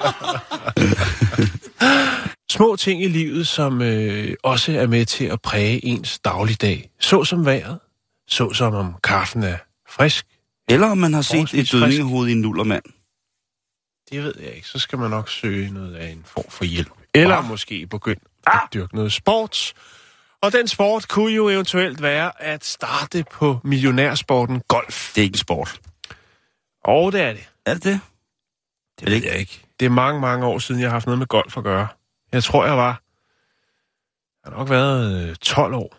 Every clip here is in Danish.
Små ting i livet, som øh, også er med til at præge ens dagligdag. Så som vejret, så som om kaffen er frisk. Eller om man har set et dødningehoved i en nullermand. Det ved jeg ikke. Så skal man nok søge noget af en form for hjælp. Eller Ah. måske begynde at dyrke noget sport. Og den sport kunne jo eventuelt være at starte på millionærsporten golf. Det er ikke en sport. Og det er det. Er det det? Det ved jeg ikke. Det er mange, mange år siden, jeg har haft noget med golf at gøre. Jeg tror, jeg var... Jeg har nok været øh, 12 år.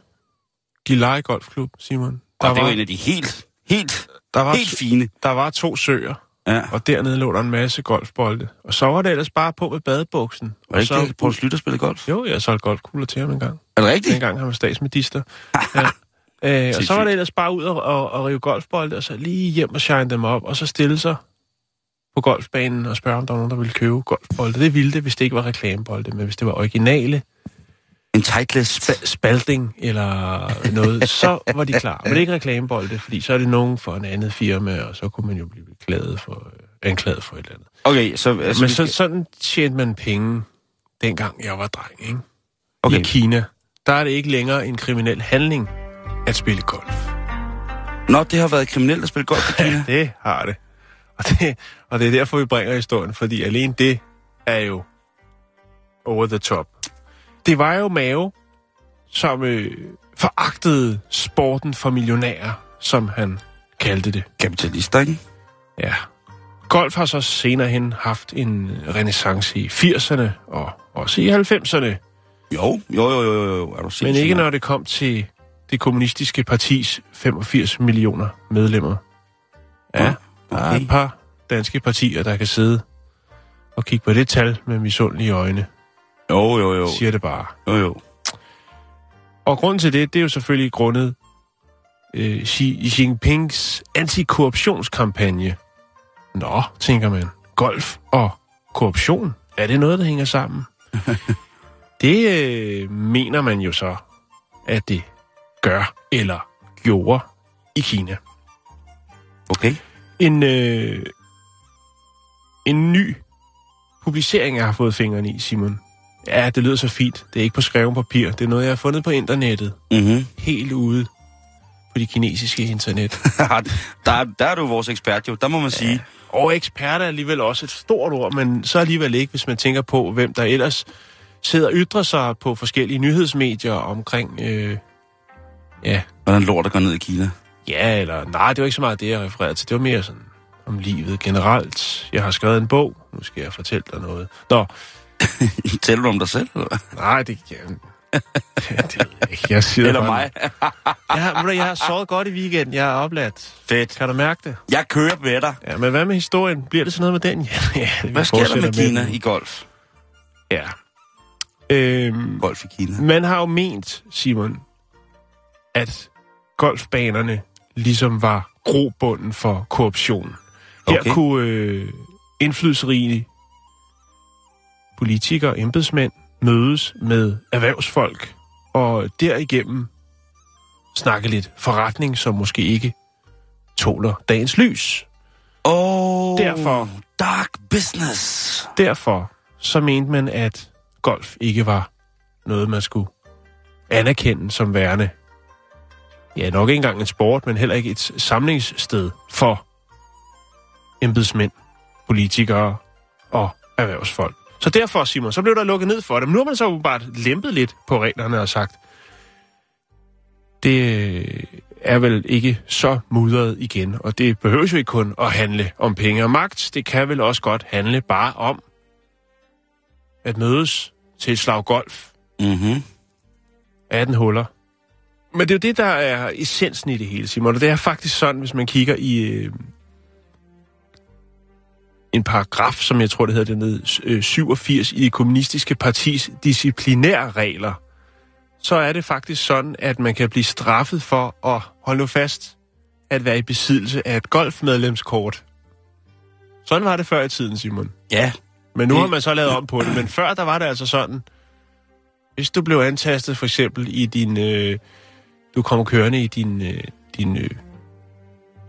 Gilleleje Golfklub, Simon. Der og det jo var, en af de helt, helt, der, var, helt fine. der var to søer, Ja. og dernede lå der en masse golfbolde. Og så var det ellers bare på med badebuksen. Var det ikke det, Poul Slytter spillede golf? Jo, jeg solgte golfkugler til ham en gang. Er det rigtigt? Dengang han var statsminister. ja. øh, og så var det ellers bare ud og, og, og rive golfbolde, og så lige hjem og shine dem op, og så stille sig på golfbanen og spørge, om der var nogen, der ville købe golfbolde. Det ville det, hvis det ikke var reklamebolde, men hvis det var originale En tightless. spa- spalding eller noget, så var de klar. Men det er ikke reklamebolde, fordi så er det nogen for en andet firma, og så kunne man jo blive beklaget for, øh, anklaget for et eller andet. Okay, så... Altså, Men så, skal- sådan tjente man penge, dengang jeg var dreng, ikke? okay. I Kina, der er det ikke længere en kriminel handling at spille golf. Nå, det har været kriminelt at spille golf i Kina. Det har det. Og det, og det er derfor, vi bringer historien, fordi alene det er jo over the top. Det var jo Mao, som øh, foragtede sporten for millionærer, som han kaldte det. Kapitalister, ikke? Ja. Golf har så senere hen haft en renaissance i 80'erne og også i 90'erne. Jo, jo, jo, jo, jo. Er du Men ikke når det kom til det kommunistiske partis 85 millioner medlemmer. Ja, Nå, der er okay. et par danske partier, der kan sidde og kigge på det tal med misundelige øjne, Jo, jo, jo. siger det bare. Jo, jo. Og grunden til det, det er jo selvfølgelig grundet øh, Xi Jinpings antikorruptionskampagne. Nå, tænker man, golf og korruption, er det noget, der hænger sammen? det øh, mener man jo så, at det gør eller gjorde i Kina. Okay. En, øh, en ny publicering, jeg har fået fingrene i, Simon. Ja, det lyder så fint. Det er ikke på skrevet papir. Det er noget, jeg har fundet på internettet. Mhm. Helt ude på det kinesiske internet. der, der er du vores ekspert jo, der må man sige. Og ekspert er alligevel også et stort ord, men så alligevel ikke, hvis man tænker på, hvem der ellers sidder og ytrer sig på forskellige nyhedsmedier omkring... Øh, ja, Hvordan lort der går ned i Kina. Ja, eller nej, det var ikke så meget det, jeg refererede til. Det var mere sådan om livet generelt. Jeg har skrevet en bog. Nu skal jeg fortælle dig noget. Nå, Tæller du om dig selv, eller nej, det kan det jeg ikke. Jeg siger Eller bare- mig? Jeg har, jeg har sovet godt i weekenden. Jeg er opladt. Fedt. Kan du mærke det? Jeg kører med dig. Ja, men hvad med historien? Bliver det sådan noget med den? Ja, ja, Hvad sker der med Kina den. i golf? Ja. Øhm, Golf i Kina. man har jo ment, Simon, at golfbanerne ligesom var grobunden for korruption. Her Okay. kunne øh, indflydelsesrige politikere og embedsmænd mødes med erhvervsfolk og derigennem snakke lidt forretning, som måske ikke tåler dagens lys. Oh, Derfor. Dark business. Derfor så mente man, at golf ikke var noget, man skulle anerkende som værende. Ja, nok ikke engang en sport, men heller ikke et samlingssted for embedsmænd, politikere og erhvervsfolk. Så derfor, Simon, så blev der lukket ned for det. Men nu har man så bare lempet lidt på reglerne og sagt, det er vel ikke så mudret igen, og det behøver jo ikke kun at handle om penge og magt. Det kan vel også godt handle bare om at mødes til et slag golf. Mhm. 18 huller. Men det er jo det, der er essensen i det hele, Simon. Og det er faktisk sådan, hvis man kigger i øh, en paragraf, som jeg tror, det hedder dernede, øh, 87 i det kommunistiske partis disciplinære regler, så er det faktisk sådan, at man kan blive straffet for at holde nu fast, at være i besiddelse af et golfmedlemskort. Sådan var det før i tiden, Simon. Ja, Men nu Det- har man så lavet om på det. Men før, der var det altså sådan, hvis du blev antastet for eksempel i din... Øh, du kom kørende i din, øh, din øh,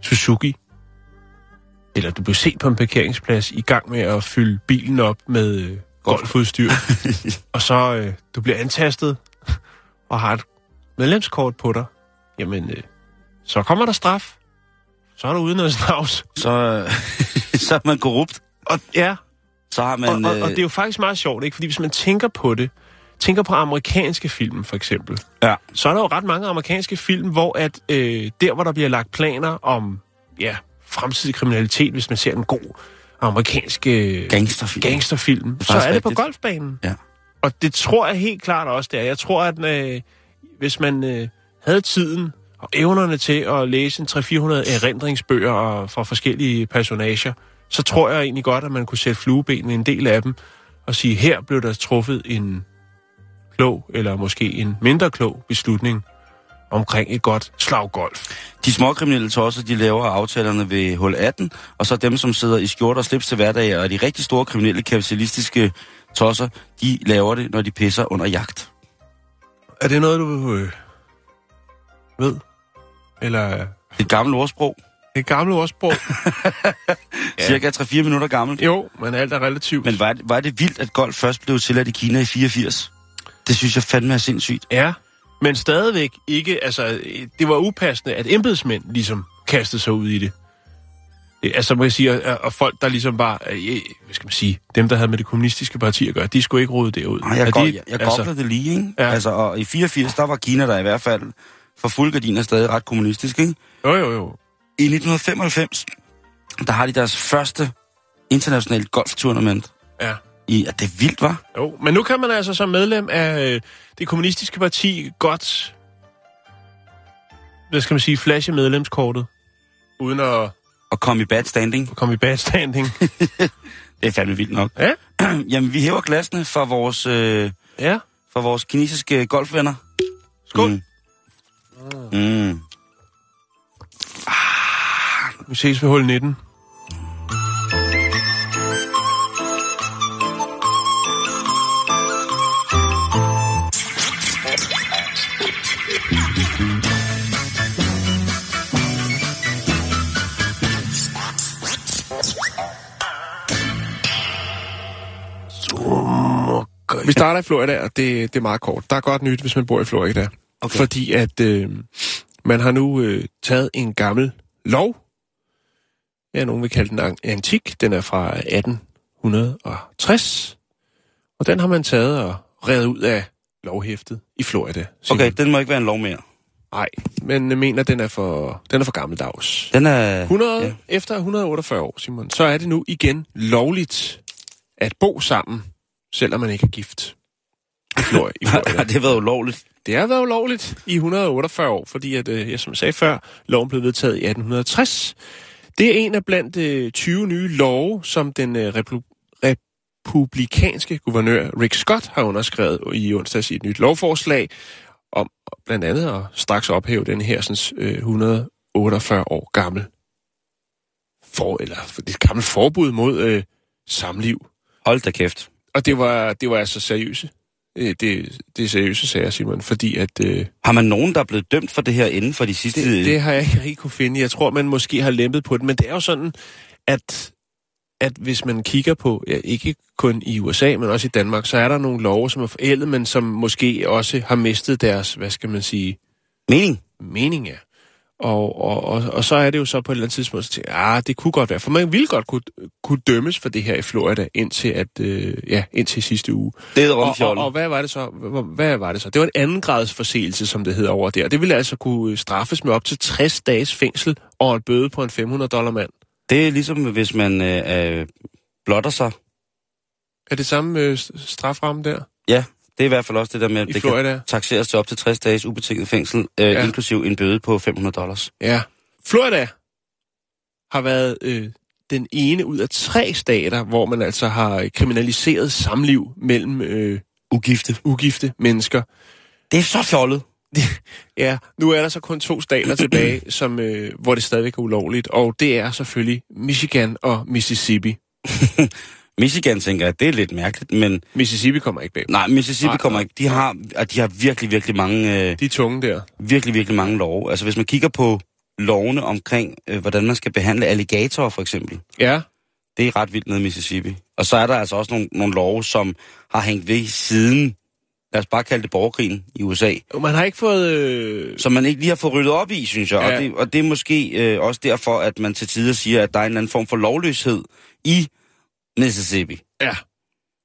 Suzuki, eller du blev set på en parkeringsplads i gang med at fylde bilen op med øh, golfudstyr, og så øh, du bliver antastet og har et medlemskort på dig, jamen, øh, så kommer der straf. Så er du uden noget snavs. så, så er man korrupt. Og ja, Så har man... og, og, og øh, det er jo faktisk meget sjovt, ikke? Fordi hvis man tænker på det, tænker på amerikanske film for eksempel, Ja. så er der jo ret mange amerikanske film, hvor at øh, der, hvor der bliver lagt planer om ja, fremtidig kriminalitet, hvis man ser en god amerikansk øh, Gangsterfilm. gangsterfilm, så er det på golfbanen. Ja. Og det tror jeg helt klart også, det er. Jeg tror, at øh, hvis man øh, havde tiden og evnerne til at læse en 300-400 erindringsbøger fra forskellige personager, så tror jeg egentlig godt, at man kunne sætte flueben ved en del af dem og sige, her blev der truffet en klog, eller måske en mindre klog beslutning omkring et godt slag golf. De småkriminelle tosser, de laver aftalerne ved hul 18, og så dem, som sidder i skjorter og slips til hverdag, og de rigtig store kriminelle kapitalistiske tosser, de laver det, når de pisser under jagt. Er det noget, du øh, ved? Eller Det er et gammelt ordsprog, et gammelt ordsprog? ja. cirka 3-4 minutter gammelt. jo, men alt er relativt. Men var det, var det vildt, at golf først blev tilladt i Kina i 84? Det synes jeg fandme er sindssygt. Ja, men stadigvæk ikke, altså, det var upassende, at embedsmænd ligesom kastede sig ud i det. Det- Altså, må jeg sige, og, folk, der ligesom bare, øh, hvad skal man sige, dem, der havde med det kommunistiske parti at gøre, de skulle ikke rode det ud. Ej, jeg, go- de, jeg, jeg altså, det lige, ikke? Ja. Altså, og i 84, der var Kina der i hvert fald for fuld gardiner stadig ret kommunistisk, ikke? Jo, jo, jo. I 1995, der har de deres første internationale golftournament. Ja. I, at det er vildt, var? Jo, men nu kan man altså som medlem af øh, det kommunistiske parti godt, hvad skal man sige, flashe medlemskortet, uden at At komme i bad standing. komme i bad standing. Det er fandme vildt nok. Ja. Jamen, vi hæver glasene for vores, øh, ja. for vores kinesiske golfvenner. Skål. Mm. Mm. Vi ses ved hul 19. Vi starter i Florida, og det, det er meget kort. Der er godt nyt, hvis man bor i Florida. Okay. Fordi at øh, man har nu øh, taget en gammel lov. Ja, nogen vil kalde den an- antik. Den er fra 1860. Og den har man taget og revet ud af lovhæftet i Florida. Simon. Okay, den må ikke være en lov mere. Nej, men jeg mener, den er for, den er for gammeldags. Den er... 100, Ja. ja. Efter 148 år, Simon, så er det nu igen lovligt at bo sammen, selvom man ikke er gift. I Florida. I Florida. Har det været ulovligt? Det har været ulovligt i 148 år, fordi at, øh, jeg som jeg sagde før, loven blev vedtaget i 1860. Det er en af blandt øh, 20 nye love, som den øh, replu- republikanske guvernør Rick Scott har underskrevet i onsdags i et nyt lovforslag, om blandt andet at straks ophæve den her sådan, øh, 148 år gammel for, eller det gammel forbud mod øh, samliv. Hold da kæft. Og det var, det var altså seriøse. Øh, det, det er seriøse sager, Simon, fordi at... Øh, Har man nogen, der er blevet dømt for det her inden for de sidste... Det, det har jeg ikke rigtig kunne finde. Jeg tror, man måske har lempet på det, men det er jo sådan, at, at hvis man kigger på, ja, ikke kun i USA, men også i Danmark, så er der nogle love, som er forældet, men som måske også har mistet deres, hvad skal man sige, Mening? mening af. Og, og, og, og så er det jo så på et eller andet tidspunkt, at ah, det kunne godt være, for man ville godt kunne, kunne dømmes for det her i Florida indtil, at, øh, ja, indtil sidste uge. Det er Og, og, og hvad var det så? Hvad, hvad var det så? Det var en anden grads forseelse, som det hedder over der. Det ville altså kunne straffes med op til 60 dages fængsel og en bøde på en 500 dollar mand. Det er ligesom, hvis man øh, øh, blotter sig. Er det samme øh, straframme der? Ja, det er i hvert fald også det der med, at I det Florida. kan taxeres til op til 60 dages ubetinget fængsel, øh, ja. inklusiv en bøde på 500 dollars. Ja. Florida har været øh, den ene ud af tre stater, hvor man altså har kriminaliseret samliv mellem øh, Ugifte. ugifte mennesker. Det er så fjollet. Ja, nu er der så kun to stater tilbage, som, øh, hvor det stadigvæk er ulovligt, og det er selvfølgelig Michigan og Mississippi. Michigan tænker jeg, det er lidt mærkeligt, men Mississippi kommer ikke bag. nej, Mississippi Nej, kommer nej, ikke. De har, de har virkelig, virkelig mange, øh, De er tunge der. virkelig, virkelig mange love. Altså hvis man kigger på lovene omkring, øh, hvordan man skal behandle alligatorer for eksempel, Ja, det er ret vildt nede i Mississippi. Og så er der altså også nogle, nogle love, som har hængt ved siden, lad os bare kalde det borgerkrigen i USA, man har ikke fået... Øh, som man ikke lige har fået ryddet op i, synes jeg. Ja. Og, det, og det er måske øh, også derfor, at man til tider siger, at der er en eller anden form for lovløshed i Mississippi. ja.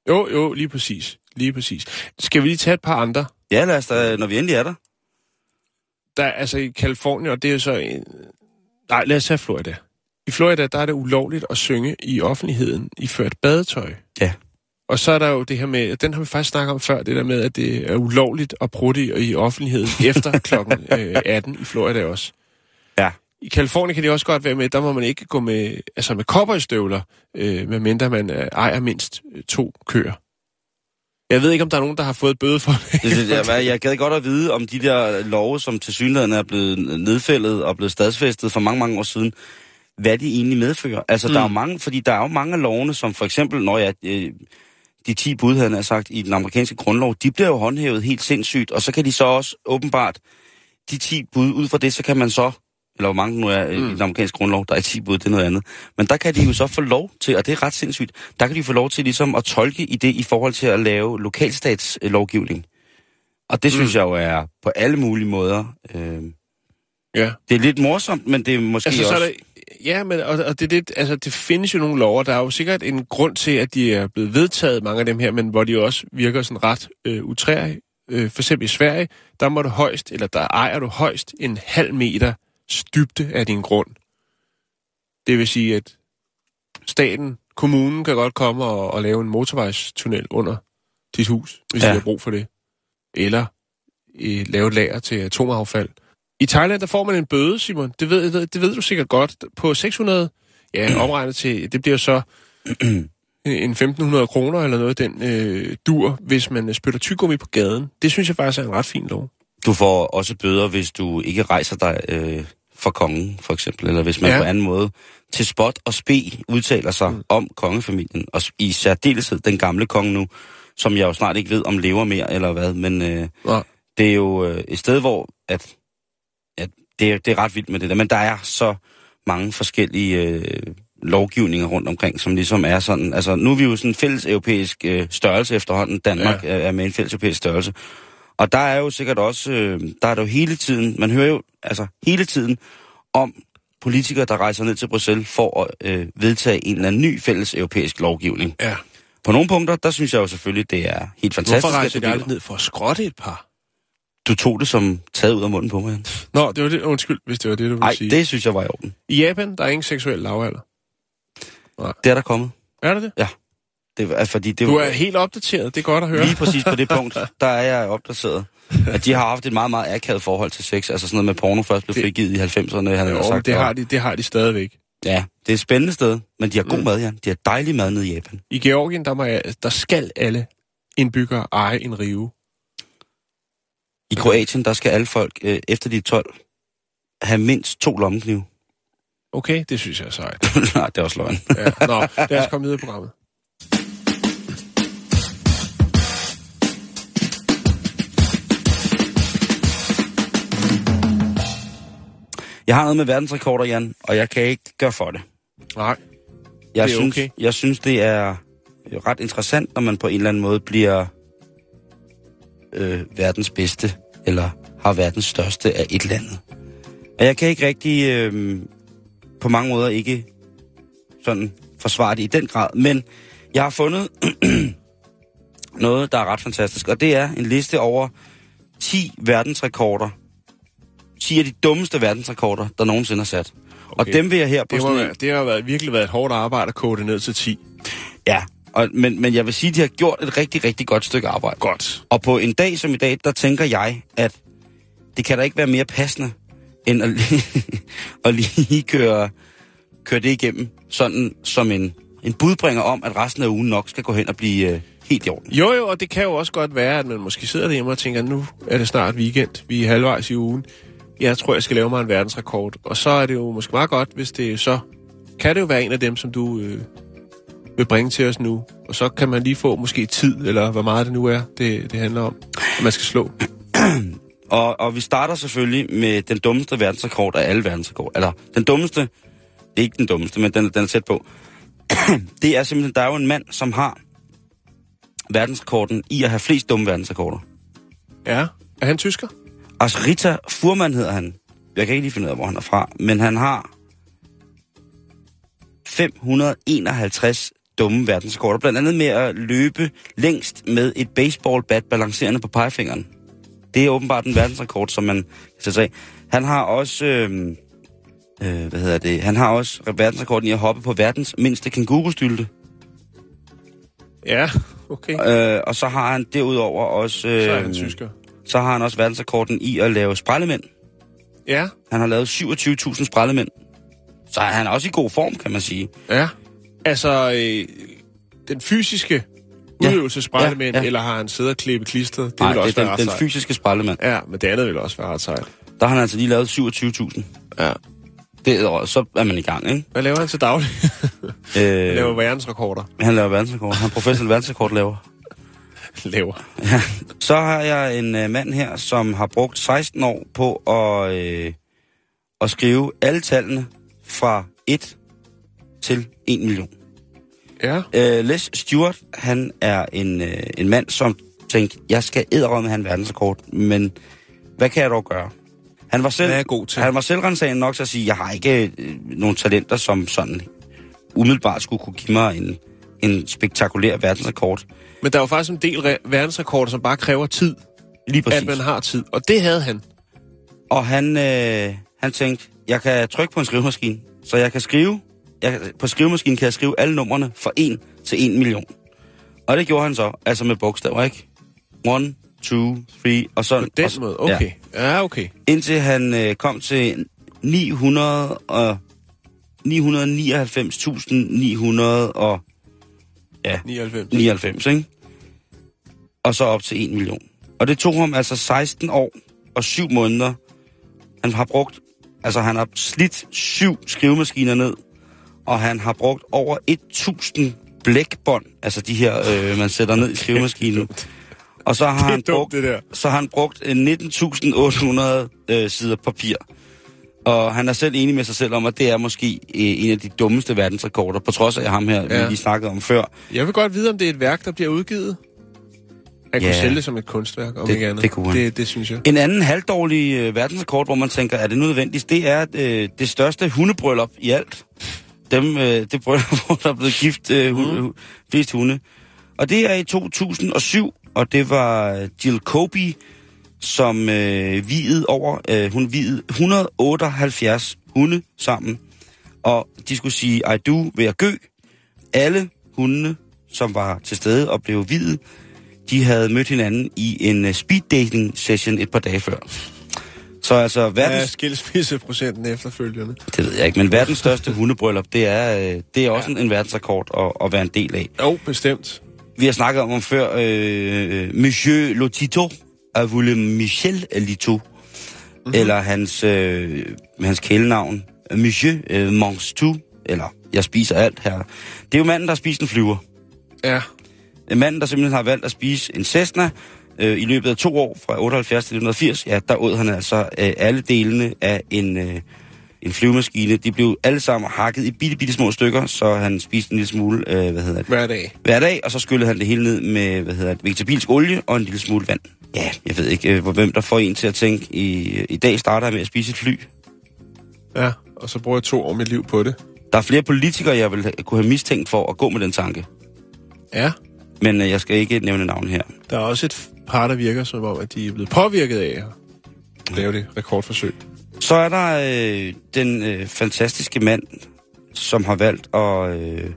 Jo, jo, lige præcis. Lige præcis. Skal vi lige tage et par andre? Ja, lad os da, når vi endelig er der. Der er altså i Kalifornien, og det er jo så... En... Nej, lad os tage Florida. I Florida, der er det ulovligt at synge i offentligheden i ført badetøj. Ja. Og så er der jo det her med, den har vi faktisk snakket om før, det der med, at det er ulovligt at prutte i, offentligheden efter klokken øh, 18 i Florida også. I Kalifornien kan det også godt være med, der må man ikke gå med, altså med cowboystøvler, øh, medmindre man øh, ejer mindst øh, to køer. Jeg ved ikke, om der er nogen, der har fået bøde for det. Det, det, jeg, jeg gad godt at vide, om de der love, som til synligheden er blevet nedfældet og blevet stadsfæstet for mange, mange år siden, hvad de egentlig medfører. Altså, mm. der er jo mange, fordi der er jo mange af lovene, som for eksempel, når jeg, øh, de 10 bud, havde jeg sagt, i den amerikanske grundlov, de bliver jo håndhævet helt sindssygt, og så kan de så også åbenbart, de 10 bud, ud fra det, så kan man så, eller hvor mange nu er mm. i den amerikanske grundlov, der er 10 bud, det er noget andet, men der kan de jo så få lov til, og det er ret sindssygt, der kan de få lov til ligesom at tolke i det i forhold til at lave lokalstatslovgivning. Og det synes Mm. jeg jo er på alle mulige måder. Øh, Ja. det er lidt morsomt, men det er måske Altså, også... så er der, ja, men og, og det, det, altså, det findes jo nogle lover. Der er jo sikkert en grund til, at de er blevet vedtaget, mange af dem her, men hvor de også virker sådan ret øh, utrærige. Øh, for eksempel i Sverige, der må du højst, eller der ejer du højst en halv meter dybde af din grund. Det vil sige, at staten, kommunen kan godt komme og, og lave en motorvejstunnel under dit hus, hvis Ja. de har brug for det. Eller øh, lave et lager til atomaffald. I Thailand, der får man en bøde, Simon. Det ved, det ved du sikkert godt. På 600, ja, omregnet til, det bliver så en 1500 kroner eller noget, den øh, dur, hvis man spytter tyggegummi på gaden. Det synes jeg faktisk er en ret fin lov. Du får også bøder, hvis du ikke rejser dig øh, for kongen, for eksempel. Eller hvis man ja. Ja. på anden måde til spot og spe udtaler sig mm. om kongefamilien. Og i særdeleshed den gamle konge nu, som jeg jo snart ikke ved, om lever mere eller hvad. Men øh, Nej. det er jo øh, et sted, hvor at, at det, er, det er ret vildt med det der. Men der er så mange forskellige øh, lovgivninger rundt omkring, som ligesom er sådan... Altså, nu er vi jo sådan en fælles europæisk øh, størrelse efterhånden. Danmark ja. er, er med en fælles europæisk størrelse. Og der er jo sikkert også... Øh, der er der jo hele tiden... Man hører jo altså hele tiden om politikere, der rejser ned til Bruxelles for at øh, vedtage en eller anden ny fælles europæisk lovgivning. Ja. På nogle punkter, der synes jeg jo selvfølgelig, det er helt fantastisk. Hvorfor rejser det de aldrig ned for at skrotte et par? Du tog det som taget ud af munden på mig, Jens. Nå, det var det. Undskyld, hvis det var det, du ville Nej, sige. det synes jeg var i orden. I Japan, der er ingen seksuel lavalder. Det er der kommet. Er det det? Det er, fordi det Du er helt opdateret. Det er godt at høre. Lige præcis på det punkt, der er jeg opdateret. At de har haft et meget, meget akavet forhold til sex. Altså sådan noget med porno først blev Det- frigivet i 90'erne, han Jo, sagt. det har, de, det har de stadigvæk. Ja, det er et spændende sted, men de har god Mm. mad, ja. De har dejlig mad nede i Japan. I Georgien, der, må jeg, der skal alle indbyggere eje en rive. I Kroatien, der skal alle folk, øh, efter de er 12, have mindst to lommeknive. Okay, det synes jeg er sejt. Nej, det er også løgn. Ja. Nå, lad os komme videre i programmet. Jeg har noget med verdensrekorder, Jan, og jeg kan ikke gøre for det. Nej. Jeg Det er synes, okay. Jeg synes, det er ret interessant, når man på en eller anden måde bliver øh, verdens bedste, eller har verdens største af et eller andet. Og jeg kan ikke rigtig, øh, på mange måder ikke sådan forsvare det i den grad, men jeg har fundet noget, der er ret fantastisk, og det er en liste over 10 verdensrekorder. 10 af de dummeste verdensrekorder, der nogensinde er sat. Okay. Og dem vil jeg her på Det, må sådan en- det har været, virkelig været et hårdt arbejde at kode det ned til 10. Ja, Og, men, men jeg vil sige, at de har gjort et rigtig, rigtig godt stykke arbejde. Godt. Og på en dag som i dag, der tænker jeg, at det kan da ikke være mere passende, end at, at lige køre, køre det igennem, sådan som en, en budbringer om, at resten af ugen nok skal gå hen og blive øh, helt i orden. Jo, jo, og det kan jo også godt være, at man måske sidder derhjemme og tænker, nu er det snart weekend, vi er halvvejs i ugen. Jeg tror, jeg skal lave mig en verdensrekord. Og så er det jo måske meget godt, hvis det så... Kan det jo være en af dem, som du øh, vil bringe til os nu. Og så kan man lige få måske tid, eller hvor meget det nu er, det, det handler om, at man skal slå. Og, og vi starter selvfølgelig med den dummeste verdensrekord af alle verdensrekorder. Eller den dummeste, det er ikke den dummeste, men den, den er tæt på. det er simpelthen, der er jo en mand, som har verdensrekorden i at have flest dumme verdensrekorder. Ja. Er han tysker? Altså Rita Furman hedder han. Jeg kan ikke lige finde ud af, hvor han er fra. Men han har 551 dumme verdensrekorder. Blandt andet med at løbe længst med et baseballbat balancerende på pegefingeren. Det er åbenbart en verdensrekord, som man kan sætte af. Han har også... Øh, øh, hvad hedder det? Han har også verdensrekorden i at hoppe på verdens mindste kængurustylte. Ja, okay. Øh, og så har han derudover også... Øh, Så er han tysker. Så har han også verdensrekorden i at lave sprællemænd. Ja, Han har lavet 27.000 sprællemænd. Så er han også i god form, kan man sige. ja. Altså, øh, den fysiske udøvelse spejlemænd, Ja, ja, ja. eller har han siddet og klippet klister? Det Nej, vil også det er være den, den sejt. fysiske sprællemand. Ja, men det andet vil også være ret sejt. Der har han altså lige lavet 27.000. Ja. Det er, så er man i gang, ikke? Hvad laver han til daglig? Han Øh, laver verdensrekorder. han laver verdensrekord. Han er professionel verdensrekordlaver. Laver. Så har jeg en øh, mand her, som har brugt 16 år på at, øh, at skrive alle tallene fra 1 til 1 million. Ja. Øh, Les Stewart, han er en, øh, en mand, som tænkte, jeg skal med have en verdensrekord, men hvad kan jeg dog gøre? Han var selv, er god til? Han var selvrensagende nok til at sige, jeg har ikke øh, nogen talenter, som sådan umiddelbart skulle kunne give mig en, en spektakulær verdensrekord. Men der er jo faktisk en del re- verdensrekorder, som bare kræver tid. Lige præcis. At man har tid. Og det havde han. Og han, øh, han tænkte, jeg kan trykke på en skrivemaskine, så jeg kan skrive, jeg, på skrivemaskinen kan jeg skrive alle numrene fra 1 til 1 million. Og det gjorde han så, altså med bogstaver, ikke? 1, 2, 3, og sådan. På den og, så- måde. Okay. Ja, ja okay. Indtil han øh, kom til 900 og 999.900 og 99. 99, ikke? Og så op til 1 million. Og det tog ham altså 16 år og 7 måneder. Han har brugt, altså han har slidt syv skrivemaskiner ned, og han har brugt over 1000 blækbånd, altså de her, øh, man sætter ned i skrivemaskinen. Og så har, han dumt, brugt, det der. så har han brugt øh, 19.800 øh, sider papir. Og han er selv enig med sig selv om, at det er måske øh, en af de dummeste verdensrekorder, på trods af ham her, ja. Vi lige snakkede om før. Jeg vil godt vide, om det er et værk, der bliver udgivet. Han Ja. kunne sælge det som et kunstværk, om Det- ikke andet. det kunne han. Det, det synes jeg. En anden halvdårlig øh, verdensrekord, hvor man tænker, er det nødvendigt, det er øh, det største hundebryllup i alt. Dem, øh, det bryllup, hvor der er blevet gift øh, hunde, mm. flest hunde. Og det er i 2007, og det var øh, Jill Kobe, som øh, videde over, øh, hun videde 178 hunde sammen. Og de skulle sige I do ved at gø. Alle hundene, som var til stede og blev videt, de havde mødt hinanden i en uh, speed dating session et par dage før. Så altså Hvad er verdens, skilsmisseprocenten efterfølgende? det ved jeg ikke, men verdens største hundebryllup, det er, øh, det er også ja. en verdensrekord at, at være en del af. Jo, bestemt. Vi har snakket om ham før, øh, Monsieur Lotito, af Vulle Michel Lito, mm-hmm. eller hans, øh, hans kælenavn, Monsieur øh, Mange Tout, eller Jeg spiser alt her. Det er jo manden, der spist en flyver. Ja. En mand, der simpelthen har valgt at spise en Cessna øh, i løbet af to år, fra 78 til 1980, ja, der åd han altså øh, alle delene af en, øh, en flyvemaskine. De blev alle sammen hakket i bitte, bitte små stykker, så han spiste en lille smule, øh, hvad hedder det, Hver dag. hver dag, og så skyllede han det hele ned med, hvad hedder det, vegetabilsk olie og en lille smule vand. Ja, jeg ved ikke, øh, hvem der får en til at tænke, i, i dag starter jeg med at spise et fly. Ja, og så bruger jeg to år mit liv på det. Der er flere politikere, jeg vil kunne have mistænkt for at gå med den tanke. Ja. Men øh, jeg skal ikke nævne navn her. Der er også et par, der virker som om, at de er blevet påvirket af at lave det rekordforsøg. Så er der øh, den øh, fantastiske mand, som har valgt at, øh,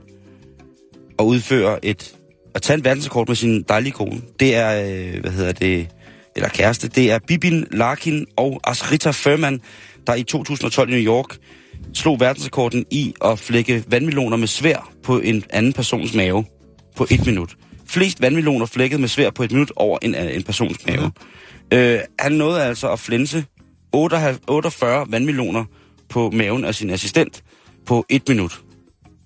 at udføre et at tage en verdensrekord med sin dejlige kone. Det er, øh, hvad hedder det, eller kæreste, det er Bibin Larkin og Asrita Furman, der i 2012 i New York slog verdensrekorden i at flække vandmeloner med svær på en anden persons mave på et minut. Flest vandmeloner flækket med svær på et minut over en, en persons mave. Mm. Øh, han nåede altså at flænse 48 vandmeloner på maven af sin assistent på et minut.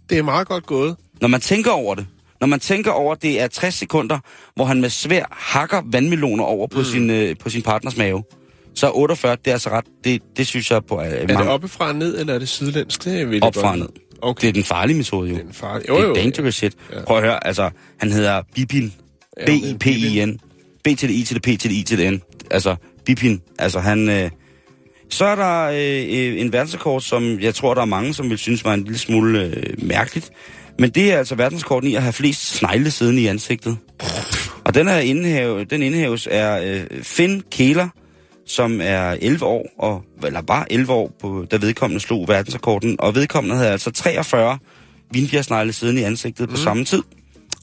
Det er meget godt gået. Når man tænker over det, når man tænker over, at det er 60 sekunder, hvor han med svær hakker vandmeloner over på, mm. sin, øh, på sin partners mave, så 48, det er altså ret, det, det synes jeg på... Øh, er mange... det oppefra og ned, eller er det sidelændsk? Det vil Opfra og ned. Okay. Det er den farlige metode, jo. Det er den farlige. Jo, jo, det er dangerous shit. Ja. Prøv at høre, altså, han hedder Bipin. Ja, B-I-P-I-N. B til det I til det P til det I til det N. Altså, Bipin. Altså, han... Øh... Så er der øh, øh, en verdensrekord, som jeg tror, der er mange, som vil synes var en lille smule øh, mærkeligt. Men det er altså verdensrekorden i at have flest snegle siden i ansigtet. Og den, er indhæv, den indhæves er øh, Finn Kæler, som er 11 år, og, eller var 11 år, på, da vedkommende slog verdensrekorden. Og vedkommende havde altså 43 vindbjergsnegle siden i ansigtet mm. på samme tid.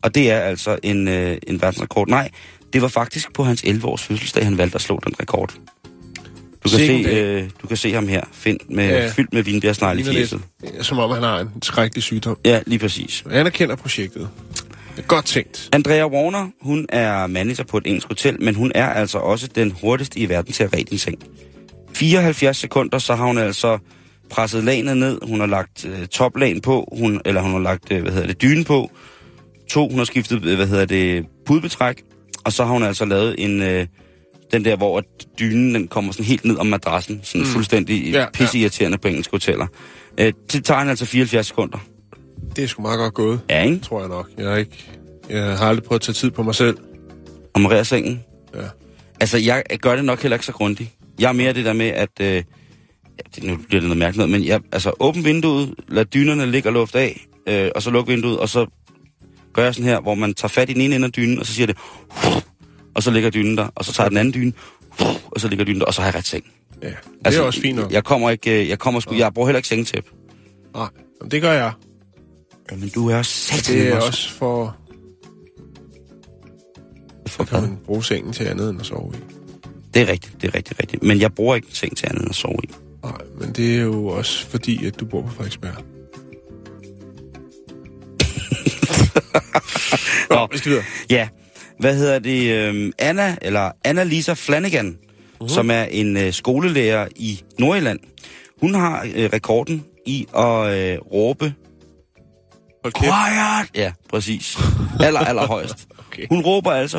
Og det er altså en, øh, en verdensrekord. Nej, det var faktisk på hans 11-års fødselsdag, han valgte at slå den rekord. Du kan, se, øh, du kan se ham her, Finn, med, ja. fyldt med vindbjergsnegle i fjeset. Som om han har en skrækkelig sygdom. Ja, lige præcis. Jeg anerkender projektet. Godt tænkt. Andrea Warner, hun er manager på et engelsk hotel, men hun er altså også den hurtigste i verden til at redde en seng. 74 sekunder, så har hun altså presset lagene ned. Hun har lagt øh, toplagen på, hun, eller hun har lagt, øh, hvad hedder det, dynen på. To, hun har skiftet, øh, hvad hedder det, pudbetræk. Og så har hun altså lavet en, øh, den der, hvor dynen den kommer sådan helt ned om madrassen. Sådan mm. fuldstændig ja, pisseirriterende ja. på engelske hoteller. Øh, det tager altså 74 sekunder. Det er sgu meget godt gået. Ja, ikke? Tror jeg nok. Jeg har, ikke, jeg har aldrig prøvet at tage tid på mig selv. Omerere sengen? Ja. Altså, jeg gør det nok heller ikke så grundigt. Jeg er mere det der med, at... Øh, det, nu bliver det noget mærkeligt, men jeg, altså, åbn vinduet, lad dynerne ligge og luft af, øh, og så luk vinduet, og så gør jeg sådan her, hvor man tager fat i den ene ende af dynen, og så siger det... Og så ligger dynen der, og så tager jeg den anden dyne, og så ligger dynen der, og så har jeg ret seng. Ja, det altså, er også fint nok. Jeg kommer ikke, jeg kommer sgu, jeg bruger heller ikke sengetæp. Nej, det gør jeg. Jamen, du er også Det er også, også for... For kan man bruge sengen til andet end at sove i. Det er rigtigt, det er rigtigt, rigtigt. Men jeg bruger ikke en seng til andet end at sove i. Nej, men det er jo også fordi, at du bor på Frederiksberg. Nå, vi skal videre. Ja, hvad hedder det? Øh, Anna, eller Anna-Lisa Flanagan, uh-huh. som er en øh, skolelærer i Nordjylland. Hun har øh, rekorden i at øh, råbe Hold kæft. Quiet! Ja, præcis. Aller, aller højst. okay. Hun råber altså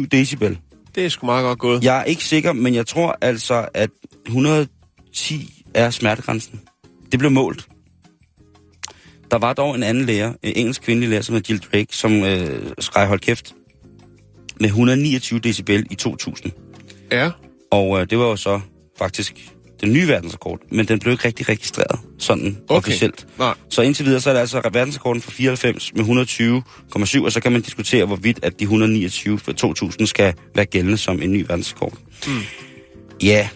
120,7 decibel. Det er sgu meget godt gået. Jeg er ikke sikker, men jeg tror altså, at 110 er smertegrænsen. Det blev målt. Der var dog en anden lærer, en engelsk kvindelig lærer, som hedder Jill Drake, som øh, skreg hold kæft med 129 decibel i 2000. Ja. Og øh, det var jo så faktisk den nye verdensrekord, men den blev ikke rigtig registreret sådan okay. officielt. Nej. Så indtil videre, så er det altså verdensrekorden for 94 med 120,7, og så kan man diskutere, hvorvidt at de 129 for 2000 skal være gældende som en ny verdensrekord. Mm. Ja,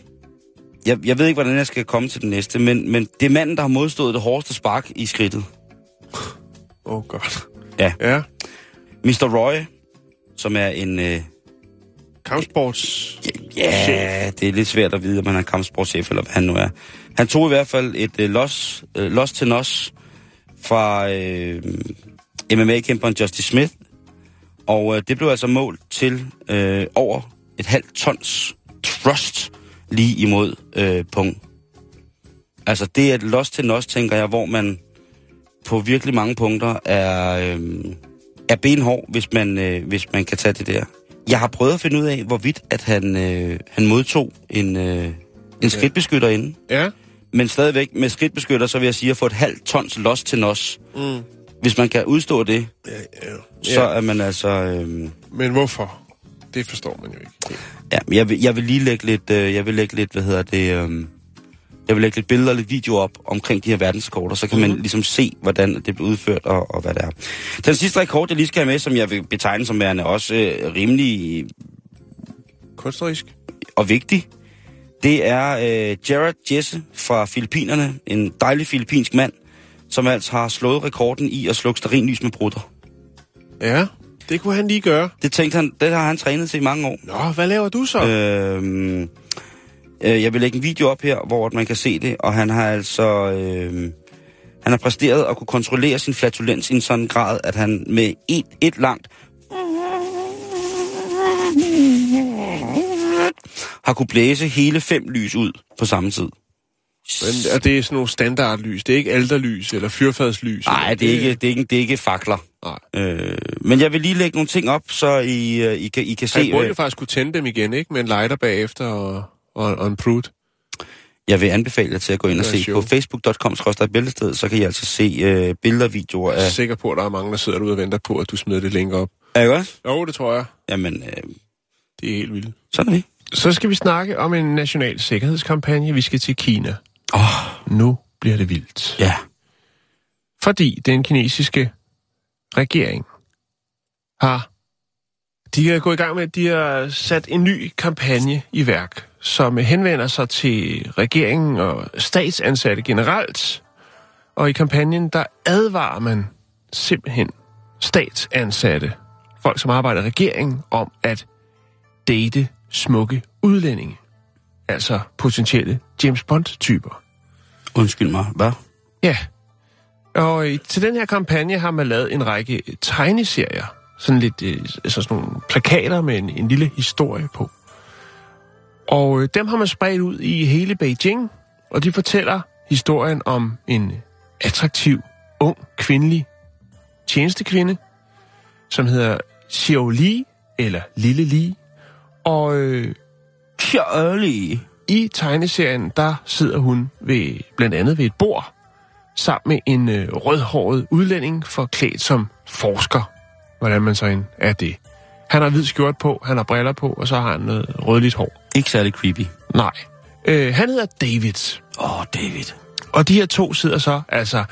jeg, jeg ved ikke, hvordan jeg skal komme til den næste, men, men det er manden, der har modstået det hårdeste spark i skridtet. Oh, godt. Ja. Ja. Mr. Roy, som er en... Øh, Kampsports... Ja, ja, det er lidt svært at vide, om han er kampsportschef, eller hvad han nu er. Han tog i hvert fald et uh, los, uh, los til nos fra uh, MMA-kæmperen Justice Smith, og uh, det blev altså målt til uh, over et halvt tons thrust lige imod uh, pung. Altså, det er et los til nos, tænker jeg, hvor man på virkelig mange punkter er, uh, er benhård, hvis man, uh, hvis man kan tage det der. Jeg har prøvet at finde ud af, hvorvidt at han, øh, han modtog en, øh, en skridtbeskytter inden. Ja. Men stadigvæk med skridtbeskytter, så vil jeg sige at få et halvt tons los til nos. Mm. Hvis man kan udstå det, ja, ja. så er man altså... Øh... Men hvorfor? Det forstår man jo ikke. Ja, jeg vil, jeg vil lige lægge lidt, øh, jeg vil lægge lidt, hvad hedder det... Øh, jeg vil lægge lidt billeder og lidt video op omkring de her verdensrekorder, så kan mm-hmm. man mhm. ligesom se, hvordan det bliver udført og, og hvad det er. Den sidste rekord, jeg lige skal have med, som jeg vil betegne som værende også øh, rimelig... Kunstnerisk. Og vigtig, det er øh, Jared Jesse fra Filippinerne, en dejlig filippinsk mand, som altså har slået rekorden i at slukke sterinlys med brutter. Ja, det kunne han lige gøre. Det tænkte han, det har han trænet til i mange år. Nå, hvad laver du så? Øhm, øh, jeg vil lægge en video op her, hvor man kan se det, og han har altså... Øh, han har præsteret at kunne kontrollere sin flatulens i en sådan grad, at han med et, et langt har kunne blæse hele fem lys ud på samme tid. Men er det sådan nogle standardlys? Det er ikke alderlys eller fyrfadslys? Nej, det er ikke, det er ikke, det er ikke fakler. Nej. Øh, men jeg vil lige lægge nogle ting op, så I, øh, I, kan, I kan se... Han burde øh, faktisk kunne tænde dem igen, ikke? Med en lighter bagefter og, og, og en prut. Jeg vil anbefale jer til at gå ind og se sjovt. på facebook.com bæltested, så kan I altså se øh, billeder og videoer Jeg er af... sikker på, at der er mange, der sidder derude og venter på, at du smider det link op. Er det godt? Jo, det tror jeg. Jamen, øh, Det er helt vildt. sådan er det. Så skal vi snakke om en national sikkerhedskampagne. Vi skal til Kina. Oh, Nu bliver det vildt. ja. Fordi den kinesiske regering har... De er gået i gang med, at de har sat en ny kampagne i værk, som henvender sig til regeringen og statsansatte generelt. Og i kampagnen, der advarer man simpelthen statsansatte, folk som arbejder i regeringen, om at date smukke udlændinge. Altså potentielle James Bond-typer. Undskyld mig, hvad? Ja. Og til den her kampagne har man lavet en række tegneserier. Sådan lidt, øh, altså sådan nogle plakater med en, en lille historie på. Og øh, dem har man spredt ud i hele Beijing, og de fortæller historien om en attraktiv, ung, kvindelig tjenestekvinde, som hedder Xiao Li, eller Lille Li. Og øh, Kjærlig. i tegneserien, der sidder hun ved, blandt andet ved et bord, sammen med en øh, rødhåret udlænding forklædt som forsker. Hvordan man så end er det. Han har hvid skjort på, han har briller på, og så har han noget rødligt hår. Ikke særlig creepy. Nej. Øh, han hedder David. Åh, oh, David. Og de her to sidder så, altså